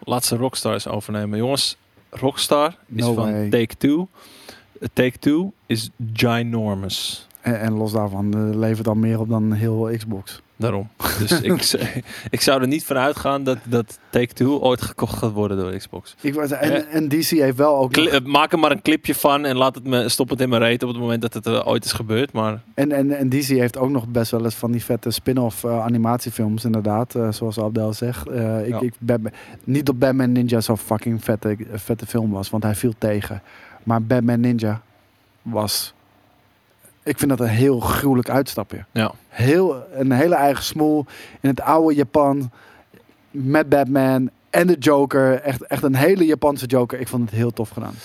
Laat ze Rockstar eens overnemen. Jongens, Rockstar is No van way. Take-Two. Take-Two is ginormous. En, en los daarvan eh, levert dan meer op dan heel Xbox. Daarom. Dus ik, ik zou er niet van uitgaan dat, dat Take-Two ooit gekocht gaat worden door Xbox. Ik, was- en, Ja. en DC heeft wel ook. eh, maak er maar een clipje van en laat het me, stop het in mijn reet op het moment dat het eh, ooit is gebeurd. Maar En, en, en DC heeft ook nog best wel eens van die vette spin-off eh, animatiefilms, inderdaad. eh, zoals Abdel zegt. Eh, ik, Ja. ik, Batman- niet dat Batman Ninja zo'n fucking vette, vette film was, want hij viel tegen. Maar Batman Ninja was. Ik vind dat een heel gruwelijk uitstapje. ja, Heel, een hele eigen smoel in het oude Japan. Met Batman en de Joker. Echt, echt een hele Japanse Joker. Ik vond het heel tof gedaan.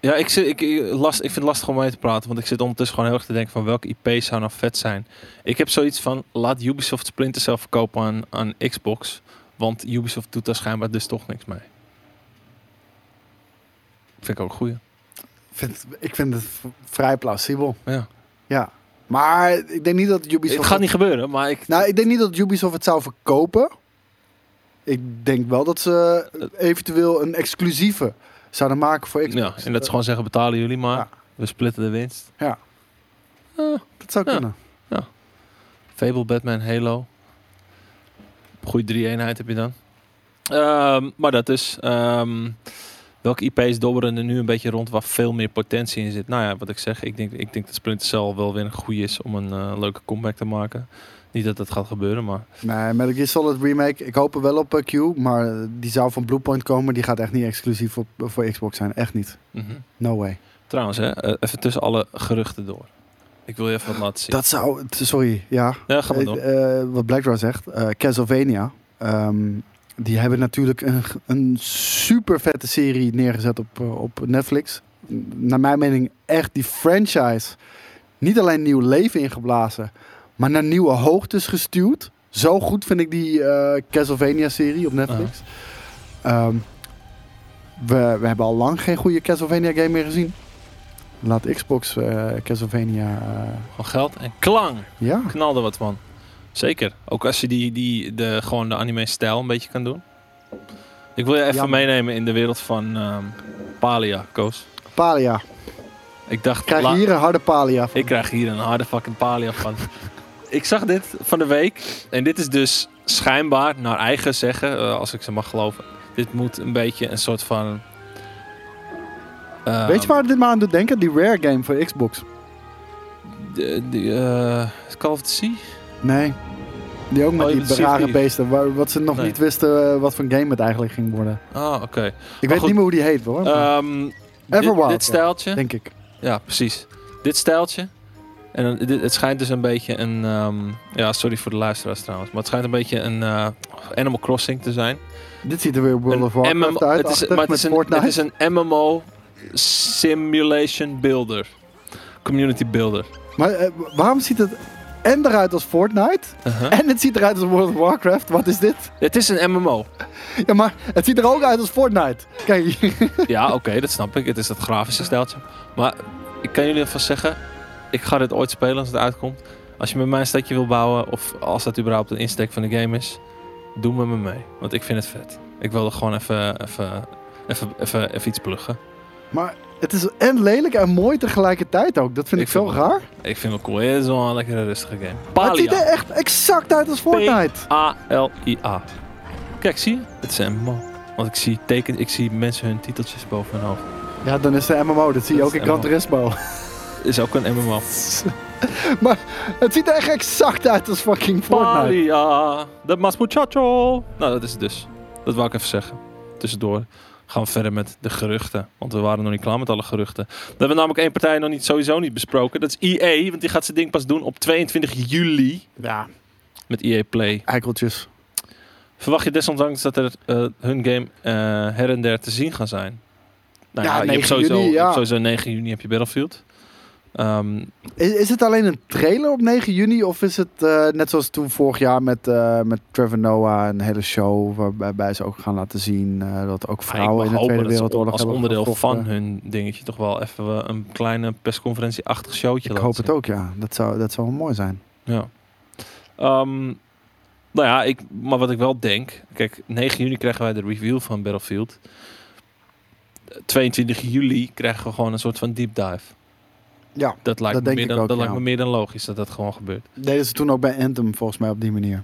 Ja, ik, zit, ik, ik last, ik vind het lastig om mee te praten, want ik zit ondertussen gewoon heel erg te denken van welke IP zou nou vet zijn. Ik heb zoiets van, laat Ubisoft Splinter Cell verkopen aan, aan Xbox, want Ubisoft doet daar schijnbaar dus toch niks mee. Vind ik ook een goeie. Ik vind, het- ik vind het vrij plausibel. Ja. Ja. Maar ik denk niet dat Ubisoft... Het gaat niet gebeuren, maar ik... Nou, ik denk niet dat Ubisoft het zou verkopen. Ik denk wel dat ze eventueel een exclusieve zouden maken voor Xbox. ja, en dat ze gewoon zeggen, betalen jullie maar. Ja. We splitten de winst. Ja. Dat zou Ja. kunnen. Fable, Batman, Halo. Goeie drie-eenheid heb je dan. Ehm, maar dat is... ehm, welke IP's dobberen er nu een beetje rond waar veel meer potentie in zit? Nou ja, wat ik zeg, ik denk, ik denk dat Splinter Cell wel weer een goede is om een eh, leuke comeback te maken. Niet dat dat gaat gebeuren, maar... Nee, Metal Gear Solid Remake, ik hoop er wel op eh, Q, maar eh, die zou van Bluepoint komen. Die gaat echt niet exclusief op, voor Xbox zijn. Echt niet. mhm. No way. Trouwens, hè, even tussen alle geruchten door. Ik wil je even wat laten zien. Dat zou... Sorry, ja. Ja, ga maar door. wat Blackdraw zegt, Castlevania. ehm, die hebben natuurlijk een, een super vette serie neergezet op, eh, op Netflix. Naar mijn mening echt die franchise niet alleen nieuw leven ingeblazen, maar naar nieuwe hoogtes gestuurd. Zo goed vind ik die eh, Castlevania-serie op Netflix. Ehm, we, we hebben al lang geen goede Castlevania-game meer gezien. Laat Xbox eh, Castlevania... Gewoon geld en klang. ja, Knal er wat van. Zeker. Ook als je die, die, de, gewoon de anime-stijl een beetje kan doen. Ik wil je even meenemen in de wereld van ehm, Palia, Koos. Palia. Ik dacht, Krijg je la- hier een harde Palia van. ik krijg hier een harde fucking Palia van. ik zag dit van de week. En dit is dus schijnbaar, naar eigen zeggen, eh, als ik ze mag geloven. Dit moet een beetje een soort van... ehm, Weet je waar dit me aan doet denken? Die Rare game voor Xbox. De, de, eh, Call of Duty? Nee. Die ook met Oh, die bedoelt rare Thief. beesten. Waar, wat ze nog Nee. niet wisten eh, wat voor game het eigenlijk ging worden. Ah, oké. Ik weet goed. niet meer hoe die heet hoor. dit, Everwild, dit stijltje. denk ik. Ja, precies. Dit stijltje. En dit, het schijnt dus een beetje een... ehm, ja, sorry voor de luisteraars trouwens. Maar het schijnt een beetje een eh, Animal Crossing te zijn. Dit ziet er weer World of Warcraft uit. het is, maar het is, een, het is een MMO Simulation Builder. Community Builder. Maar eh, waarom ziet het en eruit als Fortnite Uh-huh. en het ziet eruit als World of Warcraft? Wat is dit? Het is een MMO. Ja, maar het ziet er ook uit als Fortnite. Kijk. Ja, oké, dat snap ik. Het is dat grafische stijltje. Maar ik kan jullie alvast zeggen, ik ga dit ooit spelen als het uitkomt. Als je met mij een stadje wil bouwen, of als dat überhaupt een insteek van de game is, doe met me mee. Want ik vind het vet. Ik wil er gewoon even, even, even, even, even iets pluggen. maar het is en lelijk en mooi tegelijkertijd ook. Dat vind ik, Ik zo vind het raar. Ik vind het cool. Het is wel een lekkere rustige game. Het ziet er echt exact uit als Fortnite. A-L-I-A. Kijk, zie je? Het is een MMO. Want ik zie, teken, ik zie mensen hun titeltjes boven hun hoofd. Ja, dan is de MMO. Dat zie je Dat ook in Gran. Turismo. Is ook een MMO. maar het ziet er echt exact uit als fucking Fortnite. Palia, de mas muchacho. Nou, dat is het dus. Dat wou ik even zeggen. Tussendoor gaan we verder met de geruchten. Want we waren nog niet klaar met alle geruchten. We hebben namelijk één partij nog niet, sowieso niet besproken. Dat is EA, want die gaat zijn ding pas doen op 22 juli Ja, met EA Play. eikeltjes. Verwacht je desondanks dat er eh, hun game eh, her en der te zien gaan zijn? Nou Ja, ja, je 9 hebt sowieso, juni, je ja. hebt sowieso 9 juni heb je Battlefield. Ehm, Is, is het alleen een trailer op 9 juni? Of is het eh, net zoals toen vorig jaar met, eh, met Trevor Noah een hele show waarbij ze ook gaan laten zien eh, dat ook vrouwen in de Tweede Wereldoorlog als onderdeel gevochten. van hun dingetje toch wel even een kleine persconferentie-achtig showtje Ik hoop het ook, ja. Dat zou, dat zou wel mooi zijn. Ja. Ehm, nou ja, ik, maar wat ik wel denk... Kijk, 9 juni krijgen wij de review van Battlefield. 22 juli krijgen we gewoon een soort van deep dive. Ja, Dat lijkt, Dat me, denk meer ik dan, ook, dat ja. lijkt me meer dan logisch dat dat gewoon gebeurt. deden ze toen ook bij Anthem volgens mij op die manier.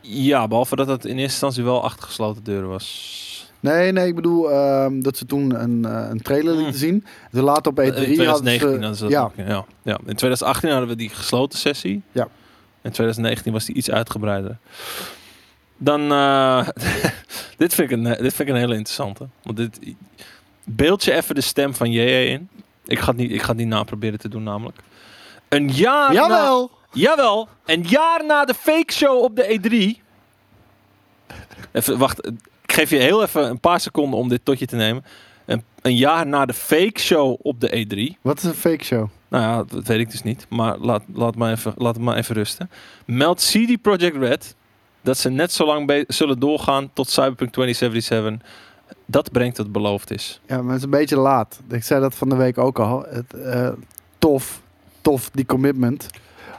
Ja, behalve dat het in eerste instantie wel achter gesloten deuren was. Nee, nee, ik bedoel ehm, dat ze toen een, eh, een trailer lieten zien. Toen later op E3 in 2019 hadden hadden ze... ze dat ja, ook, ja. ja. In 2018 hadden we die gesloten sessie. Ja. In 2019 was die iets uitgebreider. Dan, eh, dit, vind ik een, dit vind ik een hele interessante. Want dit, beeld je even de stem van JJ in. Ik ga het niet, ik ga het niet na proberen te doen namelijk. Een jaar na, Jawel! Jawel, een jaar na de fake show op de E3. Even, wacht, ik geef je heel even een paar seconden om dit tot je te nemen. een, een jaar na de fake show op de E3. Wat is een fake show? Nou ja, dat weet ik dus niet. Maar laat, laat, maar even, laat het maar even rusten. Meldt CD Projekt Red dat ze net zo lang zullen doorgaan tot Cyberpunk 2077. Dat brengt wat beloofd is. Ja, maar het is een beetje laat. Ik zei dat van de week ook al. Het, eh, tof, tof, die commitment.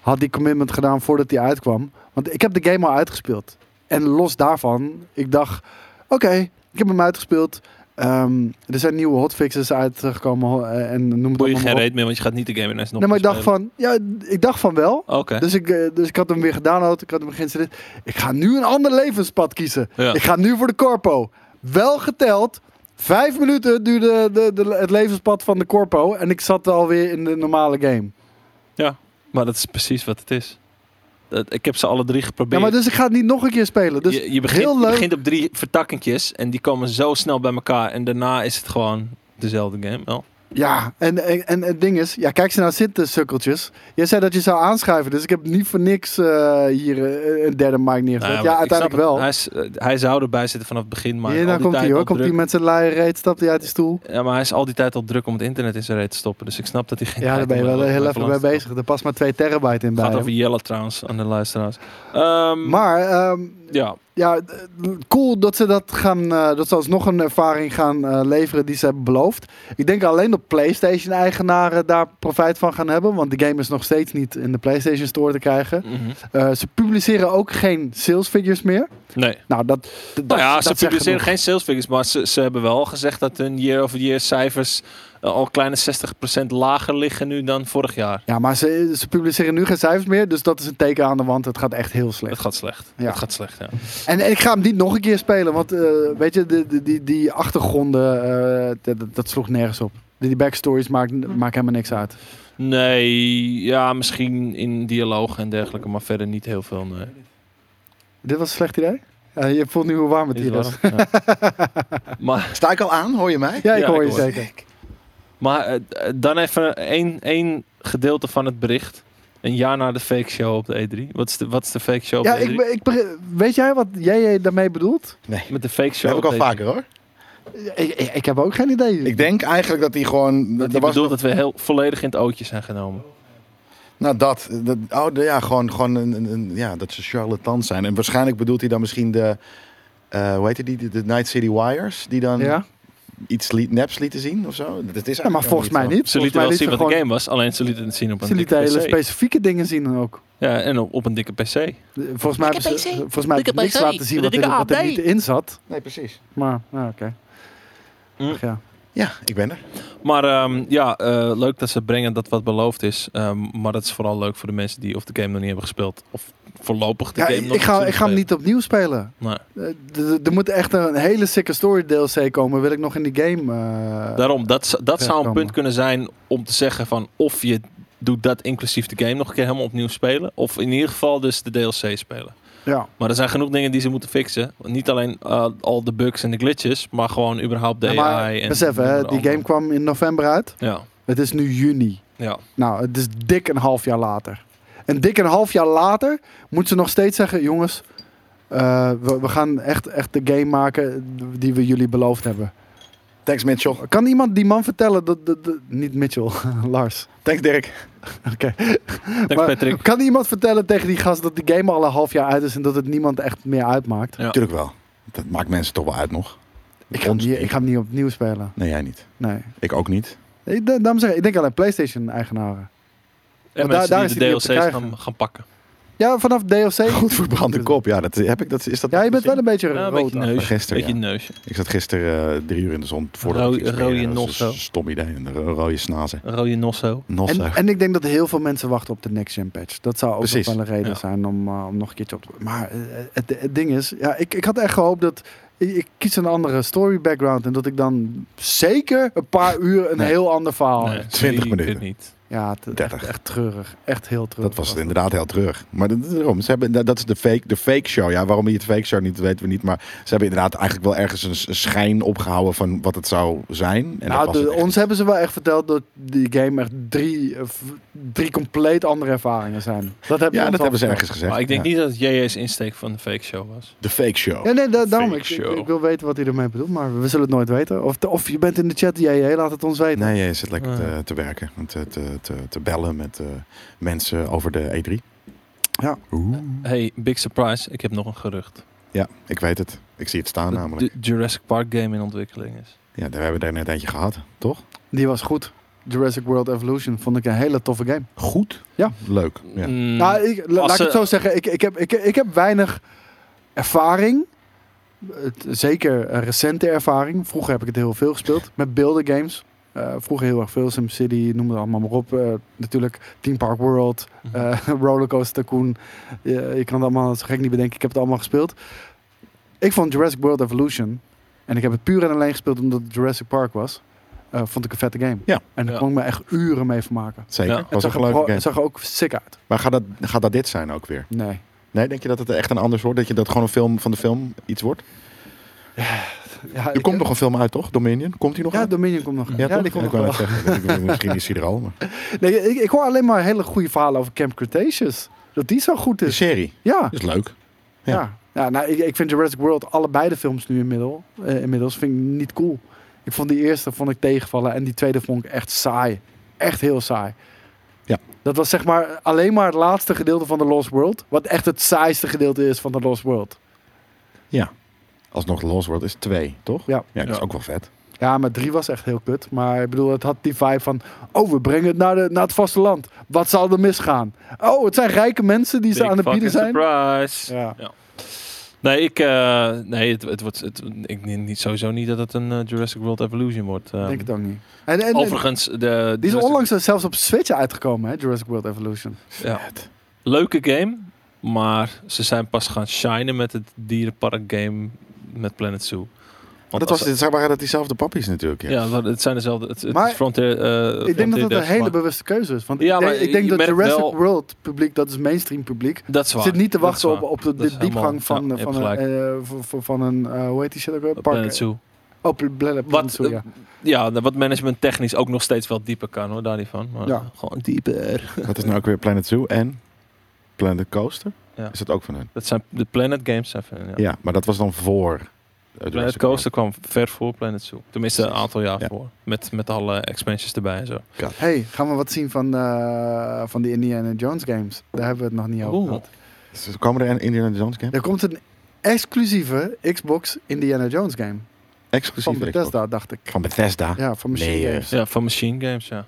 Had die commitment gedaan voordat die uitkwam. Want ik heb de game al uitgespeeld. En los daarvan, ik dacht, oké, ik heb hem uitgespeeld. Ehm, er zijn nieuwe hotfixes uitgekomen eh, en noem het Boei je allemaal geen reet meer, want je gaat niet de game ineens nog Nee, maar ik dacht van, ja, ik dacht van wel. Dus ik, eh, dus ik had hem weer gedownload. Ik had hem geïnstalleerd. Ik ga nu een ander levenspad kiezen. Ja. Ik ga nu voor de corpo. Wel geteld. Vijf minuten duurde de, de, het levenspad van de corpo. En ik zat alweer in de normale game. Maar dat is precies wat het is. Dat- Ik heb ze alle drie Ja, geprobeerd. maar dus ik ga het niet nog een keer spelen. Dus je, je, begint, heel je begint op drie vertakkingjes en die komen zo snel bij elkaar. En daarna is het gewoon dezelfde game. Wel. Ja, en, en, en het ding is, ja, kijk ze nou zitten, sukkeltjes. Jij zei dat je zou aanschuiven, dus ik heb niet voor niks eh, hier eh, een derde mic neergezet. Nou, ja, uiteindelijk wel. Hij, eh, hij zou erbij zitten vanaf het begin. Maar nou die komt hij hoor. Komt hij met zijn luie reet, stapt hij uit die stoel. Ja, maar hij is al die tijd al druk om het internet in zijn reet te stoppen. Dus ik snap dat hij geen Ja, daar ben je wel heel even mee bezig. Er past maar 2 terabyte in Het bij gaat over Jelle trouwens, aan de luisteraars. Ehm, Maar ehm, ja, ja, cool dat ze dat gaan, eh, dat ze alsnog een ervaring gaan eh, leveren die ze hebben beloofd. Ik denk alleen dat PlayStation-eigenaren daar profijt van gaan hebben, want de game is nog steeds niet in de PlayStation Store te krijgen. mhm. Eh, ze publiceren ook geen sales figures meer. nee. Nou, dat, dat, Nou ja, dat ze publiceren geen sales figures, maar ze, ze hebben wel gezegd dat hun year-over-year cijfers al kleine 60% lager liggen nu dan vorig jaar. Ja, maar ze, ze publiceren nu geen cijfers meer, dus dat is een teken aan de wand. Het gaat echt heel slecht. Het gaat slecht. Ja. Het gaat slecht, ja. En, en ik ga hem niet nog een keer spelen, want eh, weet je, de, de, die, die achtergronden, eh, dat, sloeg nergens op. Die backstories maakt, maakt helemaal niks uit. Nee, ja, misschien in dialoog en dergelijke, maar verder niet heel veel. Nee. Dit was een slecht idee? Ja, je voelt nu hoe warm het hier is. warm? Ja. maar Sta ik al aan? Hoor je mij? Ja, ik Ja, hoor ik je hoor zeker. Maar eh, eh, dan even één, één gedeelte van het bericht. Een jaar na de fake show op de E3. Wat is de, wat is de fake show op Ja, de E3? ik, ik, begre- weet jij wat jij daarmee bedoelt? Nee. Met de fake Dat show heb ik al E3. vaker hoor. Ik, ik, ik heb ook geen idee. Ik denk eigenlijk dat hij gewoon... Dat hij was bedoelt nog- dat we heel volledig in het ootje zijn genomen. Nou, dat. dat oh, ja, gewoon, gewoon een, een, een- ja, dat ze charlatans zijn. En waarschijnlijk bedoelt hij dan misschien de... eh hoe heet die? De, de Night City Wires. Die dan ja? Iets liet, neps lieten zien of zo. Dat is ja, maar volgens mij niet. Ze Volgens lieten mij wel zien wat de gewoon- game was, alleen ze lieten het zien op een Ze lieten dikke hele PC. specifieke dingen zien ook. Ja, en op, op een dikke PC. Volgens mij hebben ze volgens mij niks laten zien wat Dikke er, wat er niet in zat. Nee, precies. Maar, nou, oké. Mm. Ach, Ja. Ja, ik ben er. Maar ehm, ja, eh, leuk dat ze brengen dat wat beloofd is. Ehm, maar dat is vooral leuk voor de mensen die of de game nog niet hebben gespeeld. Of voorlopig de Ja, game ik, nog ik ga, ik ga hem niet opnieuw spelen. Nee. Eh, Er moet echt een hele sikke story DLC komen. Wil ik nog in die game. eh, Daarom, dat, dat zou een punt kunnen zijn om te zeggen van of je doet dat inclusief de game nog een keer helemaal opnieuw spelen. Of in ieder geval dus de DLC spelen. Ja. Maar er zijn genoeg dingen die ze moeten fixen. Niet alleen eh, al de bugs en de glitches, maar gewoon überhaupt de Ja, maar AI. En besef, hè, de die andere- game kwam in november uit. Ja, Het is nu juni. ja. Nou, het is dik een half jaar later. En dik een half jaar later moeten ze nog steeds zeggen: jongens, eh, we, we gaan echt, echt de game maken die we jullie beloofd hebben. Thanks Mitchell. Kan iemand die man vertellen dat. dat, dat- niet Mitchell, Lars. Thanks Dirk. Oké. Thanks Patrick. Kan iemand vertellen tegen die gast dat die game al een half jaar uit is en dat het niemand echt meer uitmaakt? Ja. Natuurlijk wel. Dat maakt mensen toch wel uit nog. Ik ga, niet, niet. ik ga hem niet opnieuw spelen. Nee, jij niet. Nee. Ik ook niet. Ik, da- daarom zeg ik, ik denk alleen PlayStation-eigenaren. En daar- mensen daar die is de DLC's gaan, gaan pakken. Ja, vanaf DLC. Goed verbrande kop. Ja, dat heb ik. Dat, is dat Ja, je bent wel een beetje Ja, een rood. beetje neus. Gisteren, beetje ja. neusje. Ik zat gisteren eh, drie uur in de zon Rode- ging spelen. rode nosso. stom idee. Een ro- rode snazen. Rode nosso. Nosso. En, en ik denk dat heel veel mensen wachten op de next gen patch. Dat zou ook wel een reden ja. zijn om, eh, om nog een keertje op te... Maar eh, het, het ding is, ja, ik, ik had echt gehoopt dat... Ik, kies een andere story background en dat ik dan zeker een paar uur een Nee. heel ander verhaal Nee, heb. 20 zeker minuten. niet. Ja, het, echt, 30. echt treurig. Echt heel treurig. Dat was het inderdaad heel terug. Maar dat, daarom, ze hebben, dat dat is de fake, de fake show. Ja, waarom je het fake show niet, weten we niet. Maar ze hebben inderdaad eigenlijk wel ergens een, schijn opgehouden van wat het zou zijn. En dat nou, de- het echt. ons hebben ze wel echt verteld dat die game echt drie, eh, drie compleet andere ervaringen zijn. Dat hebben ja, dat hebben ze ergens gezegd. Maar ik denk Ja. niet dat het JJ's insteek van de fake show was. De fake show. Ja, nee, da- daarom. Fake Ik, show. ik, ik wil weten wat hij ermee bedoelt, maar we zullen het nooit weten. Of, of je bent in de chat, jij, laat het ons weten. Nee, je zit lekker Ah. te, te werken. en Te, te, te, te bellen met eh, mensen over de E3. Ja. Oeh. Hey, big surprise. Ik heb nog een gerucht. Ja, ik weet het. Ik zie het staan namelijk. de Jurassic Park game in ontwikkeling is. Ja, daar hebben we er net eentje gehad, toch? Die was goed. Jurassic World Evolution vond ik een hele toffe game. Goed. Ja. Leuk. Ja. Mm, Nou, ik, la- laat ik het zo zeggen. Ik, ik, heb, ik, ik heb weinig ervaring. Zeker recente ervaring. Vroeger heb ik het heel veel gespeeld. Met beelden Eh, vroeger heel erg veel. SimCity, noem het allemaal maar op. Eh, natuurlijk Team Park World. Eh Rollercoaster Tycoon. Je, je kan het allemaal zo gek niet bedenken. Ik heb het allemaal gespeeld. Ik vond Jurassic World Evolution. En ik heb het puur en alleen gespeeld omdat het Jurassic Park was. eh, vond ik een vette game. Ja. En daar Ja. kon ik me echt uren mee vermaken. Zeker. Ja. Het Was zag, er, game. het zag er ook sick uit. Maar gaat dat, gaat dat dit zijn ook weer? Nee. Nee, denk je dat het echt een anders wordt? Dat je dat gewoon een film van de film iets wordt? Ja, Er komt nog een film uit, toch? Dominion? Komt die nog Ja, uit? Dominion komt nog. Ja, die komt ik nog wel. zeggen. Misschien is hij er al. Maar. Nee, ik, ik hoor alleen maar hele goede verhalen over Camp Cretaceous. Dat die zo goed De is. serie Ja, is leuk. ja. ja. ja. nou, ik, ik vind Jurassic World, allebei de films nu inmiddels, eh, inmiddels vind ik niet cool. Ik vond die eerste vond ik tegenvallen en die tweede vond ik echt saai. Echt heel saai. Ja. Dat was zeg maar alleen maar het laatste gedeelte van The Lost World. Wat echt het saaiste gedeelte is van The Lost World. Alsnog The Lost World is twee, toch? Ja. Ja, dat is Ja. ook wel vet. Ja, maar drie was echt heel kut. Maar ik bedoel, het had die vibe van... Oh, we brengen het naar, de, naar het vasteland. Wat zal er misgaan? Oh, het zijn rijke mensen die ze aan het bieden zijn. Surprise. Ja. Nee, ik, eh, nee het, het wordt, het, ik niet, niet, sowieso niet dat het een eh, Jurassic World Evolution wordt. Ik Ehm, denk het ook niet. En, en, en overigens, de, die is Jurassic- onlangs zelfs op Switch uitgekomen, hè? Jurassic World Evolution. Ja. Vet. leuke game, maar ze zijn pas gaan shinen met het dierenpark game met Planet Zoo. Maar Want dat, was, als- dit waren dat diezelfde pappies natuurlijk. Ja. ja, maar het zijn dezelfde. Het, het Maar is Frontier, eh, ik denk dat het een hele maar bewuste keuze is. Want Ja, ik denk, maar ik denk dat Jurassic wel- World publiek, dat is mainstream publiek, Dat is waar. zit niet te wachten op, op de, diepgang van, ja, van, eh, van- van, van een, eh, hoe heet die shit ook weer? Op Park, Planet Zoo. Oh, Pl- Planet Wat, Zoo, ja. ja, wat management technisch ook nog steeds wel dieper kan hoor, daar niet van. Maar Ja. gewoon dieper. Wat is nou ook weer Planet Zoo en Planet Coaster? Ja. Is dat ook van hun? Dat zijn de Planet Games. zijn van- ja. Ja, maar dat was dan voor uh, Planet Coaster kwam ver voor Planet Zoo. Tenminste, een aantal jaar Ja. voor. Met, met alle expansions erbij en zo. Hey, gaan we wat zien van, eh, van die Indiana Jones games? Daar hebben we het nog niet over gehad. Dus komen er een Indiana Jones game? Er komt een exclusieve Xbox Indiana Jones game. Exclusief Van Xbox. Bethesda, dacht ik. Van Bethesda? Ja, van Machine Nee, Games. Ja, van Machine Games, ja.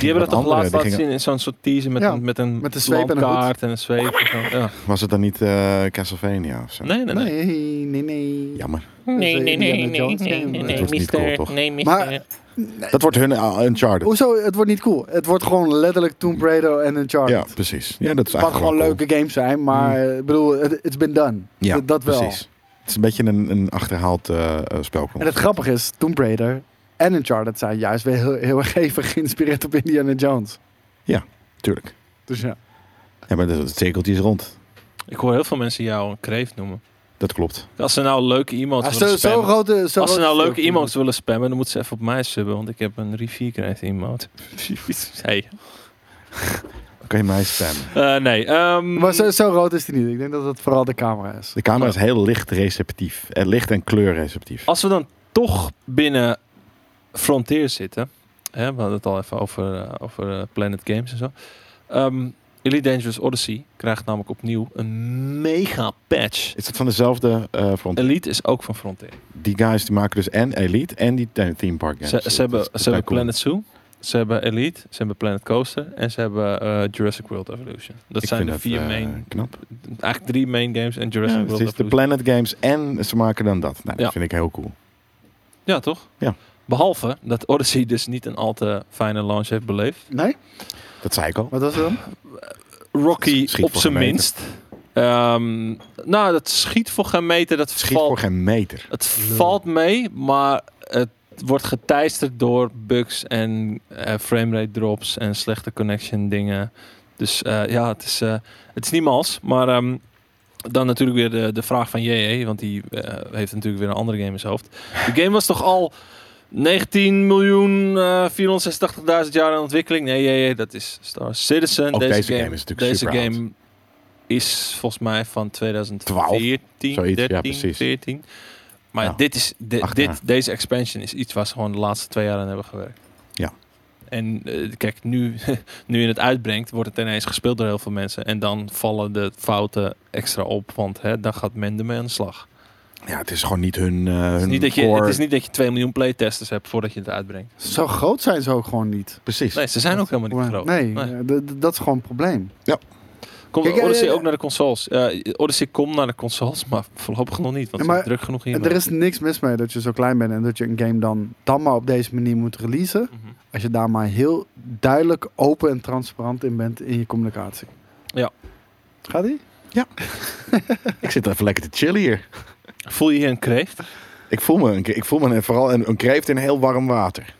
Die, hebben dat toch laatst laten zien in zo'n soort teaser met Ja, een, met een, met een zweep en een en een zweep. en zo. Ja. Was het dan niet eh, Castlevania of zo? Nee, nee, nee. Nee, nee, nee. Jammer. Nee, nee, nee, nee, nee, nee, cool, toch? nee, Maar Dat wordt hun uh, Uncharted. hoezo? Het wordt niet cool. Het wordt gewoon letterlijk Tomb Raider en Uncharted. Ja, precies. Ja, dat is Het mag gewoon cool. leuke games zijn, maar ik bedoel, het it's been done. Ja, dat, dat wel. precies. Het is een beetje een, een achterhaald eh eh, spel. En het grappige is, Tomb Raider en Uncharted zijn juist weer heel, heel erg even geïnspireerd op Indiana Jones. Tuurlijk. Dus ja. Ja, maar het, het cirkeltje is rond. Ik hoor heel veel mensen jou een kreeft noemen. Dat klopt. Als ze nou leuke emotes Ah, willen zo, zo spammen. grote, zo Als ze nou leuke emotes willen spammen, dan moeten ze even op mij subben. Want ik heb een rivier kreeft emote. hey. Kan je mij spammen? Eh, nee. ehm. Maar zo, zo rood is die niet. Ik denk dat het vooral de camera is. De camera is heel licht receptief. Eh, licht en kleurreceptief. Als we dan toch binnen Frontier zitten. Hè, we hadden het al even over, eh, over eh, Planet Games en zo. Ehm, Elite Dangerous Odyssey krijgt namelijk opnieuw een mega patch. Is het van dezelfde eh front? Elite is ook van Frontier. Die guys die maken dus en Elite en die the- theme park games. Ze, ze hebben, ze hebben cool. Planet Zoo, ze hebben Elite, ze hebben Planet Coaster en ze hebben Jurassic World Evolution. Dat Ik zijn de vier main, knap. eigenlijk drie main games en Jurassic Ja, World het is de Evolution. Planet Games en ze maken dan dat. Nou, dat Ja. vind ik heel cool. Ja, toch? Ja. Behalve dat Odyssey dus niet een al te fijne launch heeft beleefd. Nee? Dat zei ik al. Wat was het dan? Rocky Schiet op zijn minst. Ehm, nou, dat schiet voor geen meter. Dat Schiet valt, voor geen meter. Het valt mee, maar het wordt geteisterd door bugs en eh framerate drops en slechte connection dingen. Dus eh, ja, het is, eh, het is niet mals. Maar ehm, dan natuurlijk weer de, de vraag van JJ, want die eh, heeft natuurlijk weer een andere game in zijn hoofd. De game was toch al 19 miljoen 486.000 jaar in ontwikkeling? Nee, JJ, dat is Star Citizen. Ook deze game is natuurlijk deze super game is volgens mij van 2014, Zoiets, ja, 13, precies. 14. Maar Ja. dit is, Acht dit, jaar. deze expansion is iets waar ze gewoon de laatste twee jaar aan hebben gewerkt. Ja. En eh, kijk, nu, nu je het uitbrengt, wordt het ineens gespeeld door heel veel mensen. En dan vallen de fouten extra op, want hè, dan gaat men ermee aan de slag. Ja, het is gewoon niet hun, eh Het is, hun niet dat je, core- het is niet dat je 2 miljoen playtesters hebt voordat je het uitbrengt. Zo groot zijn ze ook gewoon niet. Precies. Nee, ze zijn ook helemaal niet groot. Nee, Nee. eh, dat is gewoon een probleem. Komt Kijk, eh, Odyssey ook naar de consoles? Ja, Odyssey komt naar de consoles, maar voorlopig nog niet. Want Ja, maar zijn druk genoeg En hiermee. er is niks mis mee dat je zo klein bent en dat je een game dan, dan maar op deze manier moet releasen. Mhm. Als je daar maar heel duidelijk, open en transparant in bent in je communicatie. Ja. Gaat die? Ik zit even lekker te chillen hier. Voel je hier een kreeft? Ik voel me, een, ik voel me vooral een, een kreeft in heel warm water.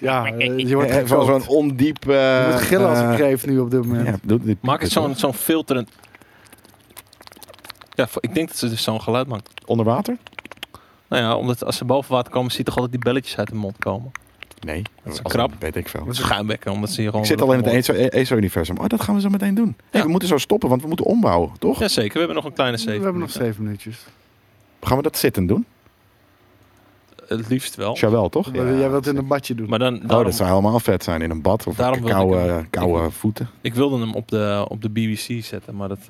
Ja, eh, je wordt Eh, Van zo'n ondiep... eh, Je moet gillen als een eh, kreeft nu op dit moment. Ja, doe dit- Maak het zo'n zo'n filterend... Ja, ik denk dat ze dus zo'n geluid maken. Onder water? Nou ja, omdat als ze boven water komen, zie je toch altijd die belletjes uit de mond komen. Nee. Dat is krab. Weet ik veel. Schuimbekken, omdat ze hier gewoon... Ik zit al in het ESO- ESO-universum. Oh, dat gaan we zo meteen doen. We moeten zo stoppen, want we moeten ombouwen, toch? Ja, zeker. We hebben nog een kleine We zeven hebben nog zeven minuutjes. Gaan we dat zitten doen? Het liefst wel. Jawel, toch? Jij wilt in een badje doen. Maar dan, Oh, dat zou helemaal vet zijn in een bad of Daarom wilde koude, ik hem- koude ik- voeten. ik wilde hem op de, op de BBC zetten, maar dat, eh,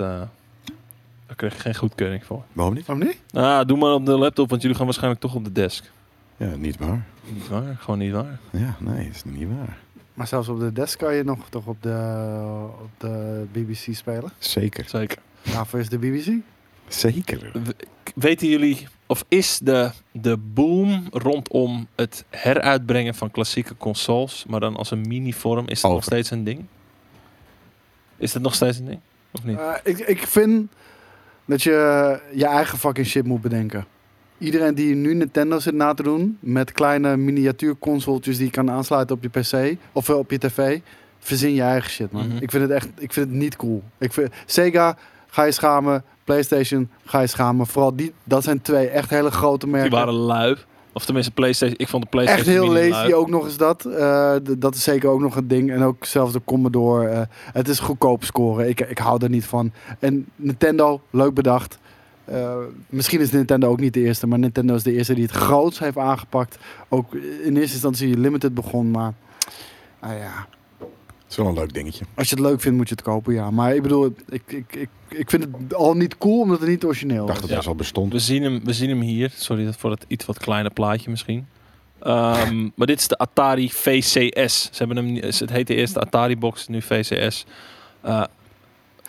daar kreeg ik geen goedkeuring voor. Waarom niet? Waarom niet? Ah, doe maar op de laptop, want jullie gaan waarschijnlijk toch op de desk. Ja, niet waar. Niet waar, gewoon niet waar. Ja, nee, dat is niet waar. Maar zelfs op de desk kan je nog toch op de, op de BBC spelen. Zeker. Zeker. Waarvoor is de BBC? Zeker. Weten jullie, of is de, de boom rondom het heruitbrengen van klassieke consoles, maar dan als een mini-vorm, is dat nog steeds een ding? Is dat nog steeds een ding? Of niet? Eh, ik, ik vind dat je je eigen fucking shit moet bedenken. Iedereen die nu Nintendo zit na te doen met kleine miniatuurconsoletjes die je kan aansluiten op je PC of op je tv, verzin je eigen shit, man. Mhm. Ik vind het echt, ik vind het niet cool. Ik vind, Sega, ga je schamen. PlayStation, ga je schamen. Vooral die, dat zijn twee echt hele grote merken. Die waren lui. Of tenminste, PlayStation. Ik vond de PlayStation Echt heel lazy ook nog eens dat. D- dat is zeker ook nog een ding. En ook zelfs de Commodore. eh, het is goedkoop scoren. Ik, ik hou er niet van. En Nintendo, leuk bedacht. Eh, misschien is Nintendo ook niet de eerste. Maar Nintendo is de eerste die het groots heeft aangepakt. Ook in eerste instantie limited begon. Maar ah ja, is wel een leuk dingetje. als je het leuk vindt moet je het kopen. Ja. Maar ik bedoel, ik, ik, ik, ik vind het al niet cool omdat het niet origineel Ik dacht is. dat Ja. het al bestond. We zien hem, we zien hem hier. Sorry dat voor het iets wat kleine plaatje misschien. Ehm, maar dit is de Atari VCS. Ze hebben hem, het heet de eerste Atari box, nu VCS. Eh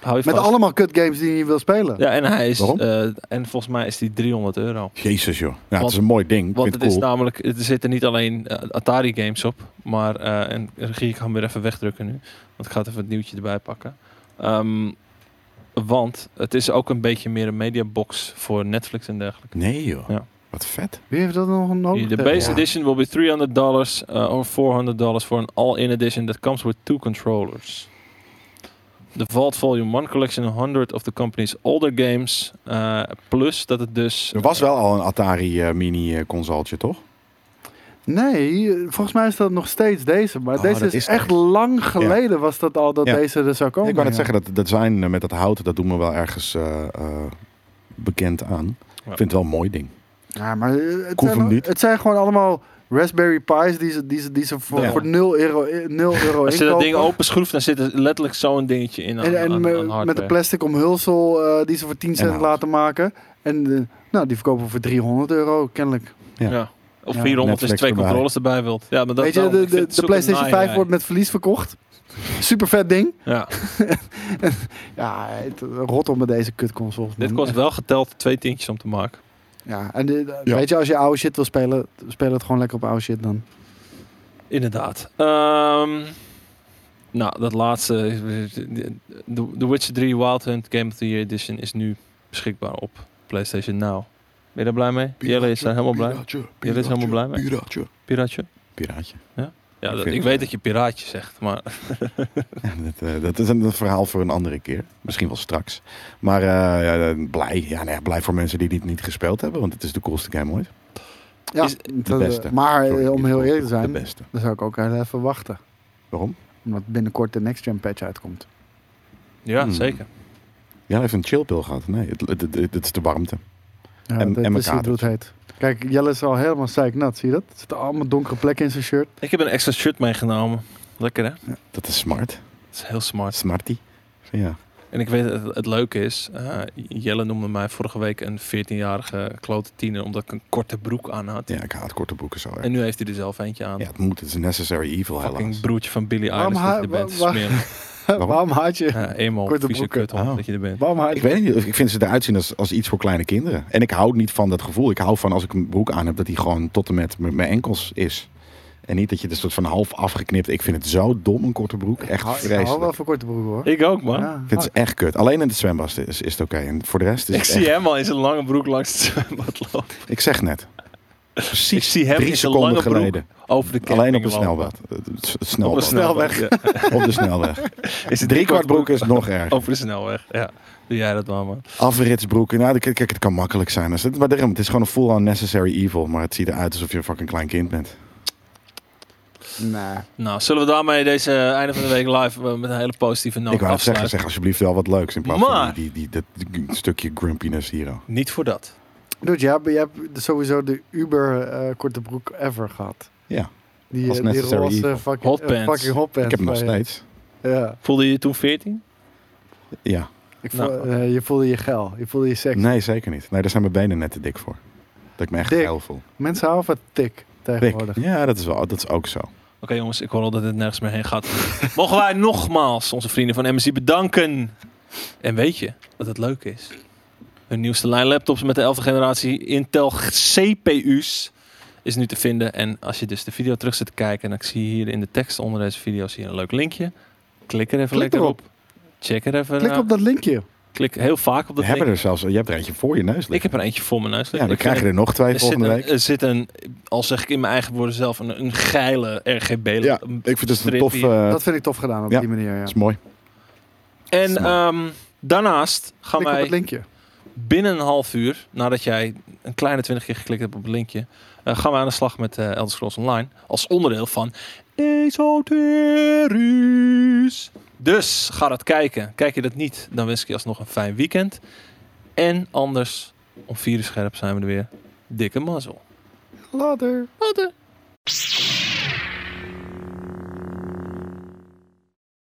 hou je Met vast. allemaal kut games die je wil spelen. Ja, en hij is. Waarom? eh, en volgens mij is die 300 euro. Jezus joh. Ja, het is een mooi ding. Ik Want het is namelijk, er zitten niet alleen eh, Atari games op, maar eh, en regie ik ga hem weer even wegdrukken nu, want ik ga het even het nieuwtje erbij pakken. Ehm, want het is ook een beetje meer een mediabox voor Netflix en dergelijke. Nee joh. Ja. Wat vet. Wie heeft dat nog nodig? The base Ja. edition will be 300 dollars uh, or 400 dollars for an all-in edition that comes with two controllers. The Vault Volume 1 collection 100 of the company's older games. eh, plus dat het dus... Er was wel al een Atari eh, mini eh, consoletje, toch? Nee, volgens mij is dat nog steeds deze. Maar Oh, deze dat is, is echt lang geleden was dat al dat Ja. deze er zou komen. ik wou net ja. zeggen, dat design eh, met dat hout, dat doet me wel ergens eh, eh, bekend aan. Ik vind het wel een mooi ding. Ja, maar het, hoef zijn, hem niet. het zijn gewoon allemaal Raspberry Pi's die ze, die ze, die ze voor, Ja. voor 0 euro, 0 euro Als je dat ding inkopen. openschroeft, dan zit er letterlijk zo'n dingetje in aan, En, en aan- me- aan met een plastic omhulsel eh, die ze voor 10 cent laten maken. En eh, nou, die verkopen voor 300 euro, kennelijk. Ja. Ja. Of Ja, 400 als je twee erbij. controllers erbij wilt. Ja, maar dat, Weet je, de, de, de PlayStation 5 naaierij. wordt met verlies verkocht. Super vet ding. Ja, Ja, het, rot om met deze kutconsoles. dit kost wel geteld twee tientjes om te maken. Ja, en de- de- Ja. weet je, als je oude shit wil spelen, speel het gewoon lekker op oude shit dan. Inderdaad. Ehm, nou, dat laatste. The, The Witcher 3 Wild Hunt Game of the Year Edition is nu beschikbaar op PlayStation Now. Ben je daar blij mee? Jelle is daar helemaal blij. Jelle is helemaal blij mee. Piraatje. Piraatje? Piraatje. Ja, Dat- vind ik weet dat je piraatje zegt, maar Ja, dat, eh, dat is een verhaal voor een andere keer. Misschien wel straks. Maar eh, ja, eh, blij. Ja, nee, blij voor mensen die dit niet gespeeld hebben. Want het is de coolste game ooit. Ja, Is de beste. Maar Sorry, om heel eerlijk te zijn, De beste. dan zou ik ook even wachten. Waarom? Omdat binnenkort de Next Gen patch uitkomt. ja, Hmm. zeker. Ja, even een chillpil gehad. Nee, het, het, het, het is de warmte. Ja, En- dat en is het heet. Kijk, Jelle is al helemaal zeiknat, zie je dat? Er zitten allemaal donkere plekken in zijn shirt. Ik heb een extra shirt meegenomen. Lekker hè? Dat is smart. Dat is heel smart. Smarty. Ja. En ik weet het, het leuke is, eh, Jelle noemde mij vorige week een 14-jarige klote tiener omdat ik een korte broek aan had. ja, ik haat korte broeken zo. En nu heeft hij er zelf eentje aan. Ja, het moet. Het is een necessary evil Fucking helaas. broertje van Billy Waarom Eilish dat je ha- wa- wa- Waarom haat je? Ja, eenmaal Korte broeken. kuthond Oh. dat je er bent. Waarom Ik je? weet niet, ik vind ze eruit zien als, als iets voor kleine kinderen. En ik hou niet van dat gevoel. Ik hou van als ik een broek aan heb, dat die gewoon tot en met mijn enkels is. En niet dat je er soort van half afgeknipt. Ik vind het zo dom, een korte broek. Echt Ik hou- Ik hou vreselijk. wel van korte broek hoor. Ik ook man. Ja, Ik vind het echt kut. Alleen in de zwembad is, is het oké. En voor de rest is Ik het zie echt- hem al in zijn lange broek langs het zwembad lopen. Ik zeg net. Precies Ik zie hem drie seconden geleden. over de Alleen op. Het- het Op de snelweg. Ja. Op de snelweg. Is het Drie kwart broek is nog erg. Over de snelweg. Ja. Doe jij dat maar man. Afritsbroeken. Nou, kijk, het kan makkelijk zijn. Als het- Maar daarom, het is gewoon een full-on necessary evil. Maar het ziet eruit alsof je een fucking klein kind bent. Nee. Nou, zullen we daarmee deze einde van de week live eh, met een hele positieve noot ik wou zeggen, zeg alsjeblieft wel wat leuks. In plaats Maar- van die, die, die, dat stukje grumpiness hier. Niet voor dat. Dude, je hebt, je hebt sowieso de uber eh, korte broek ever gehad. Ja, Die, Als eh, die roze evil. fucking, Hot eh, pants. fucking ik heb hem nog steeds. Ja. Voelde je je toen 14? Ja. Ik voel, Nou. eh, je voelde je geil. Je voelde je seks. Nee, zeker niet. Nee, daar zijn mijn benen net te dik voor. Dat ik me echt Dik? geil voel. Mensen houden van tik Dik. tegenwoordig. Ja, dat is, wel, dat is ook zo. Oké jongens, ik hoor al dat het nergens meer heen gaat. Mogen wij nogmaals onze vrienden van MSI bedanken. En weet je wat het leuke is? Hun nieuwste lijn laptops met de 11e generatie Intel CPU's is nu te vinden. En als je dus de video terug zit te kijken, en ik zie hier in de tekst onder deze video zie je een leuk linkje. Klik er even Klik lekker erop. op. Check er even Klik naar. op dat linkje. Klik heel vaak op We dat hebben link. er zelfs, je hebt er eentje voor je neus liggen. Ik heb er eentje voor mijn neus. ja, dan Ik krijg je er nog twee er volgende een, week. er zit een, al zeg ik in mijn eigen woorden zelf, een, een geile RGB. Ja, ik vind het een tof... eh, dat vind ik tof gedaan op ja. die manier. Ja. dat is mooi. En ehm, daarnaast gaan Klik op het wij linkje. Binnen een half uur, nadat jij een kleine twintig keer geklikt hebt op het linkje, eh, gaan we aan de slag met eh Elder Scrolls Online als onderdeel van Esoterisch. Dus ga dat kijken. Kijk je dat niet, dan wens ik je alsnog een fijn weekend. En anders, om vier uur scherp zijn we er weer. Dikke mazzel. Later. Later.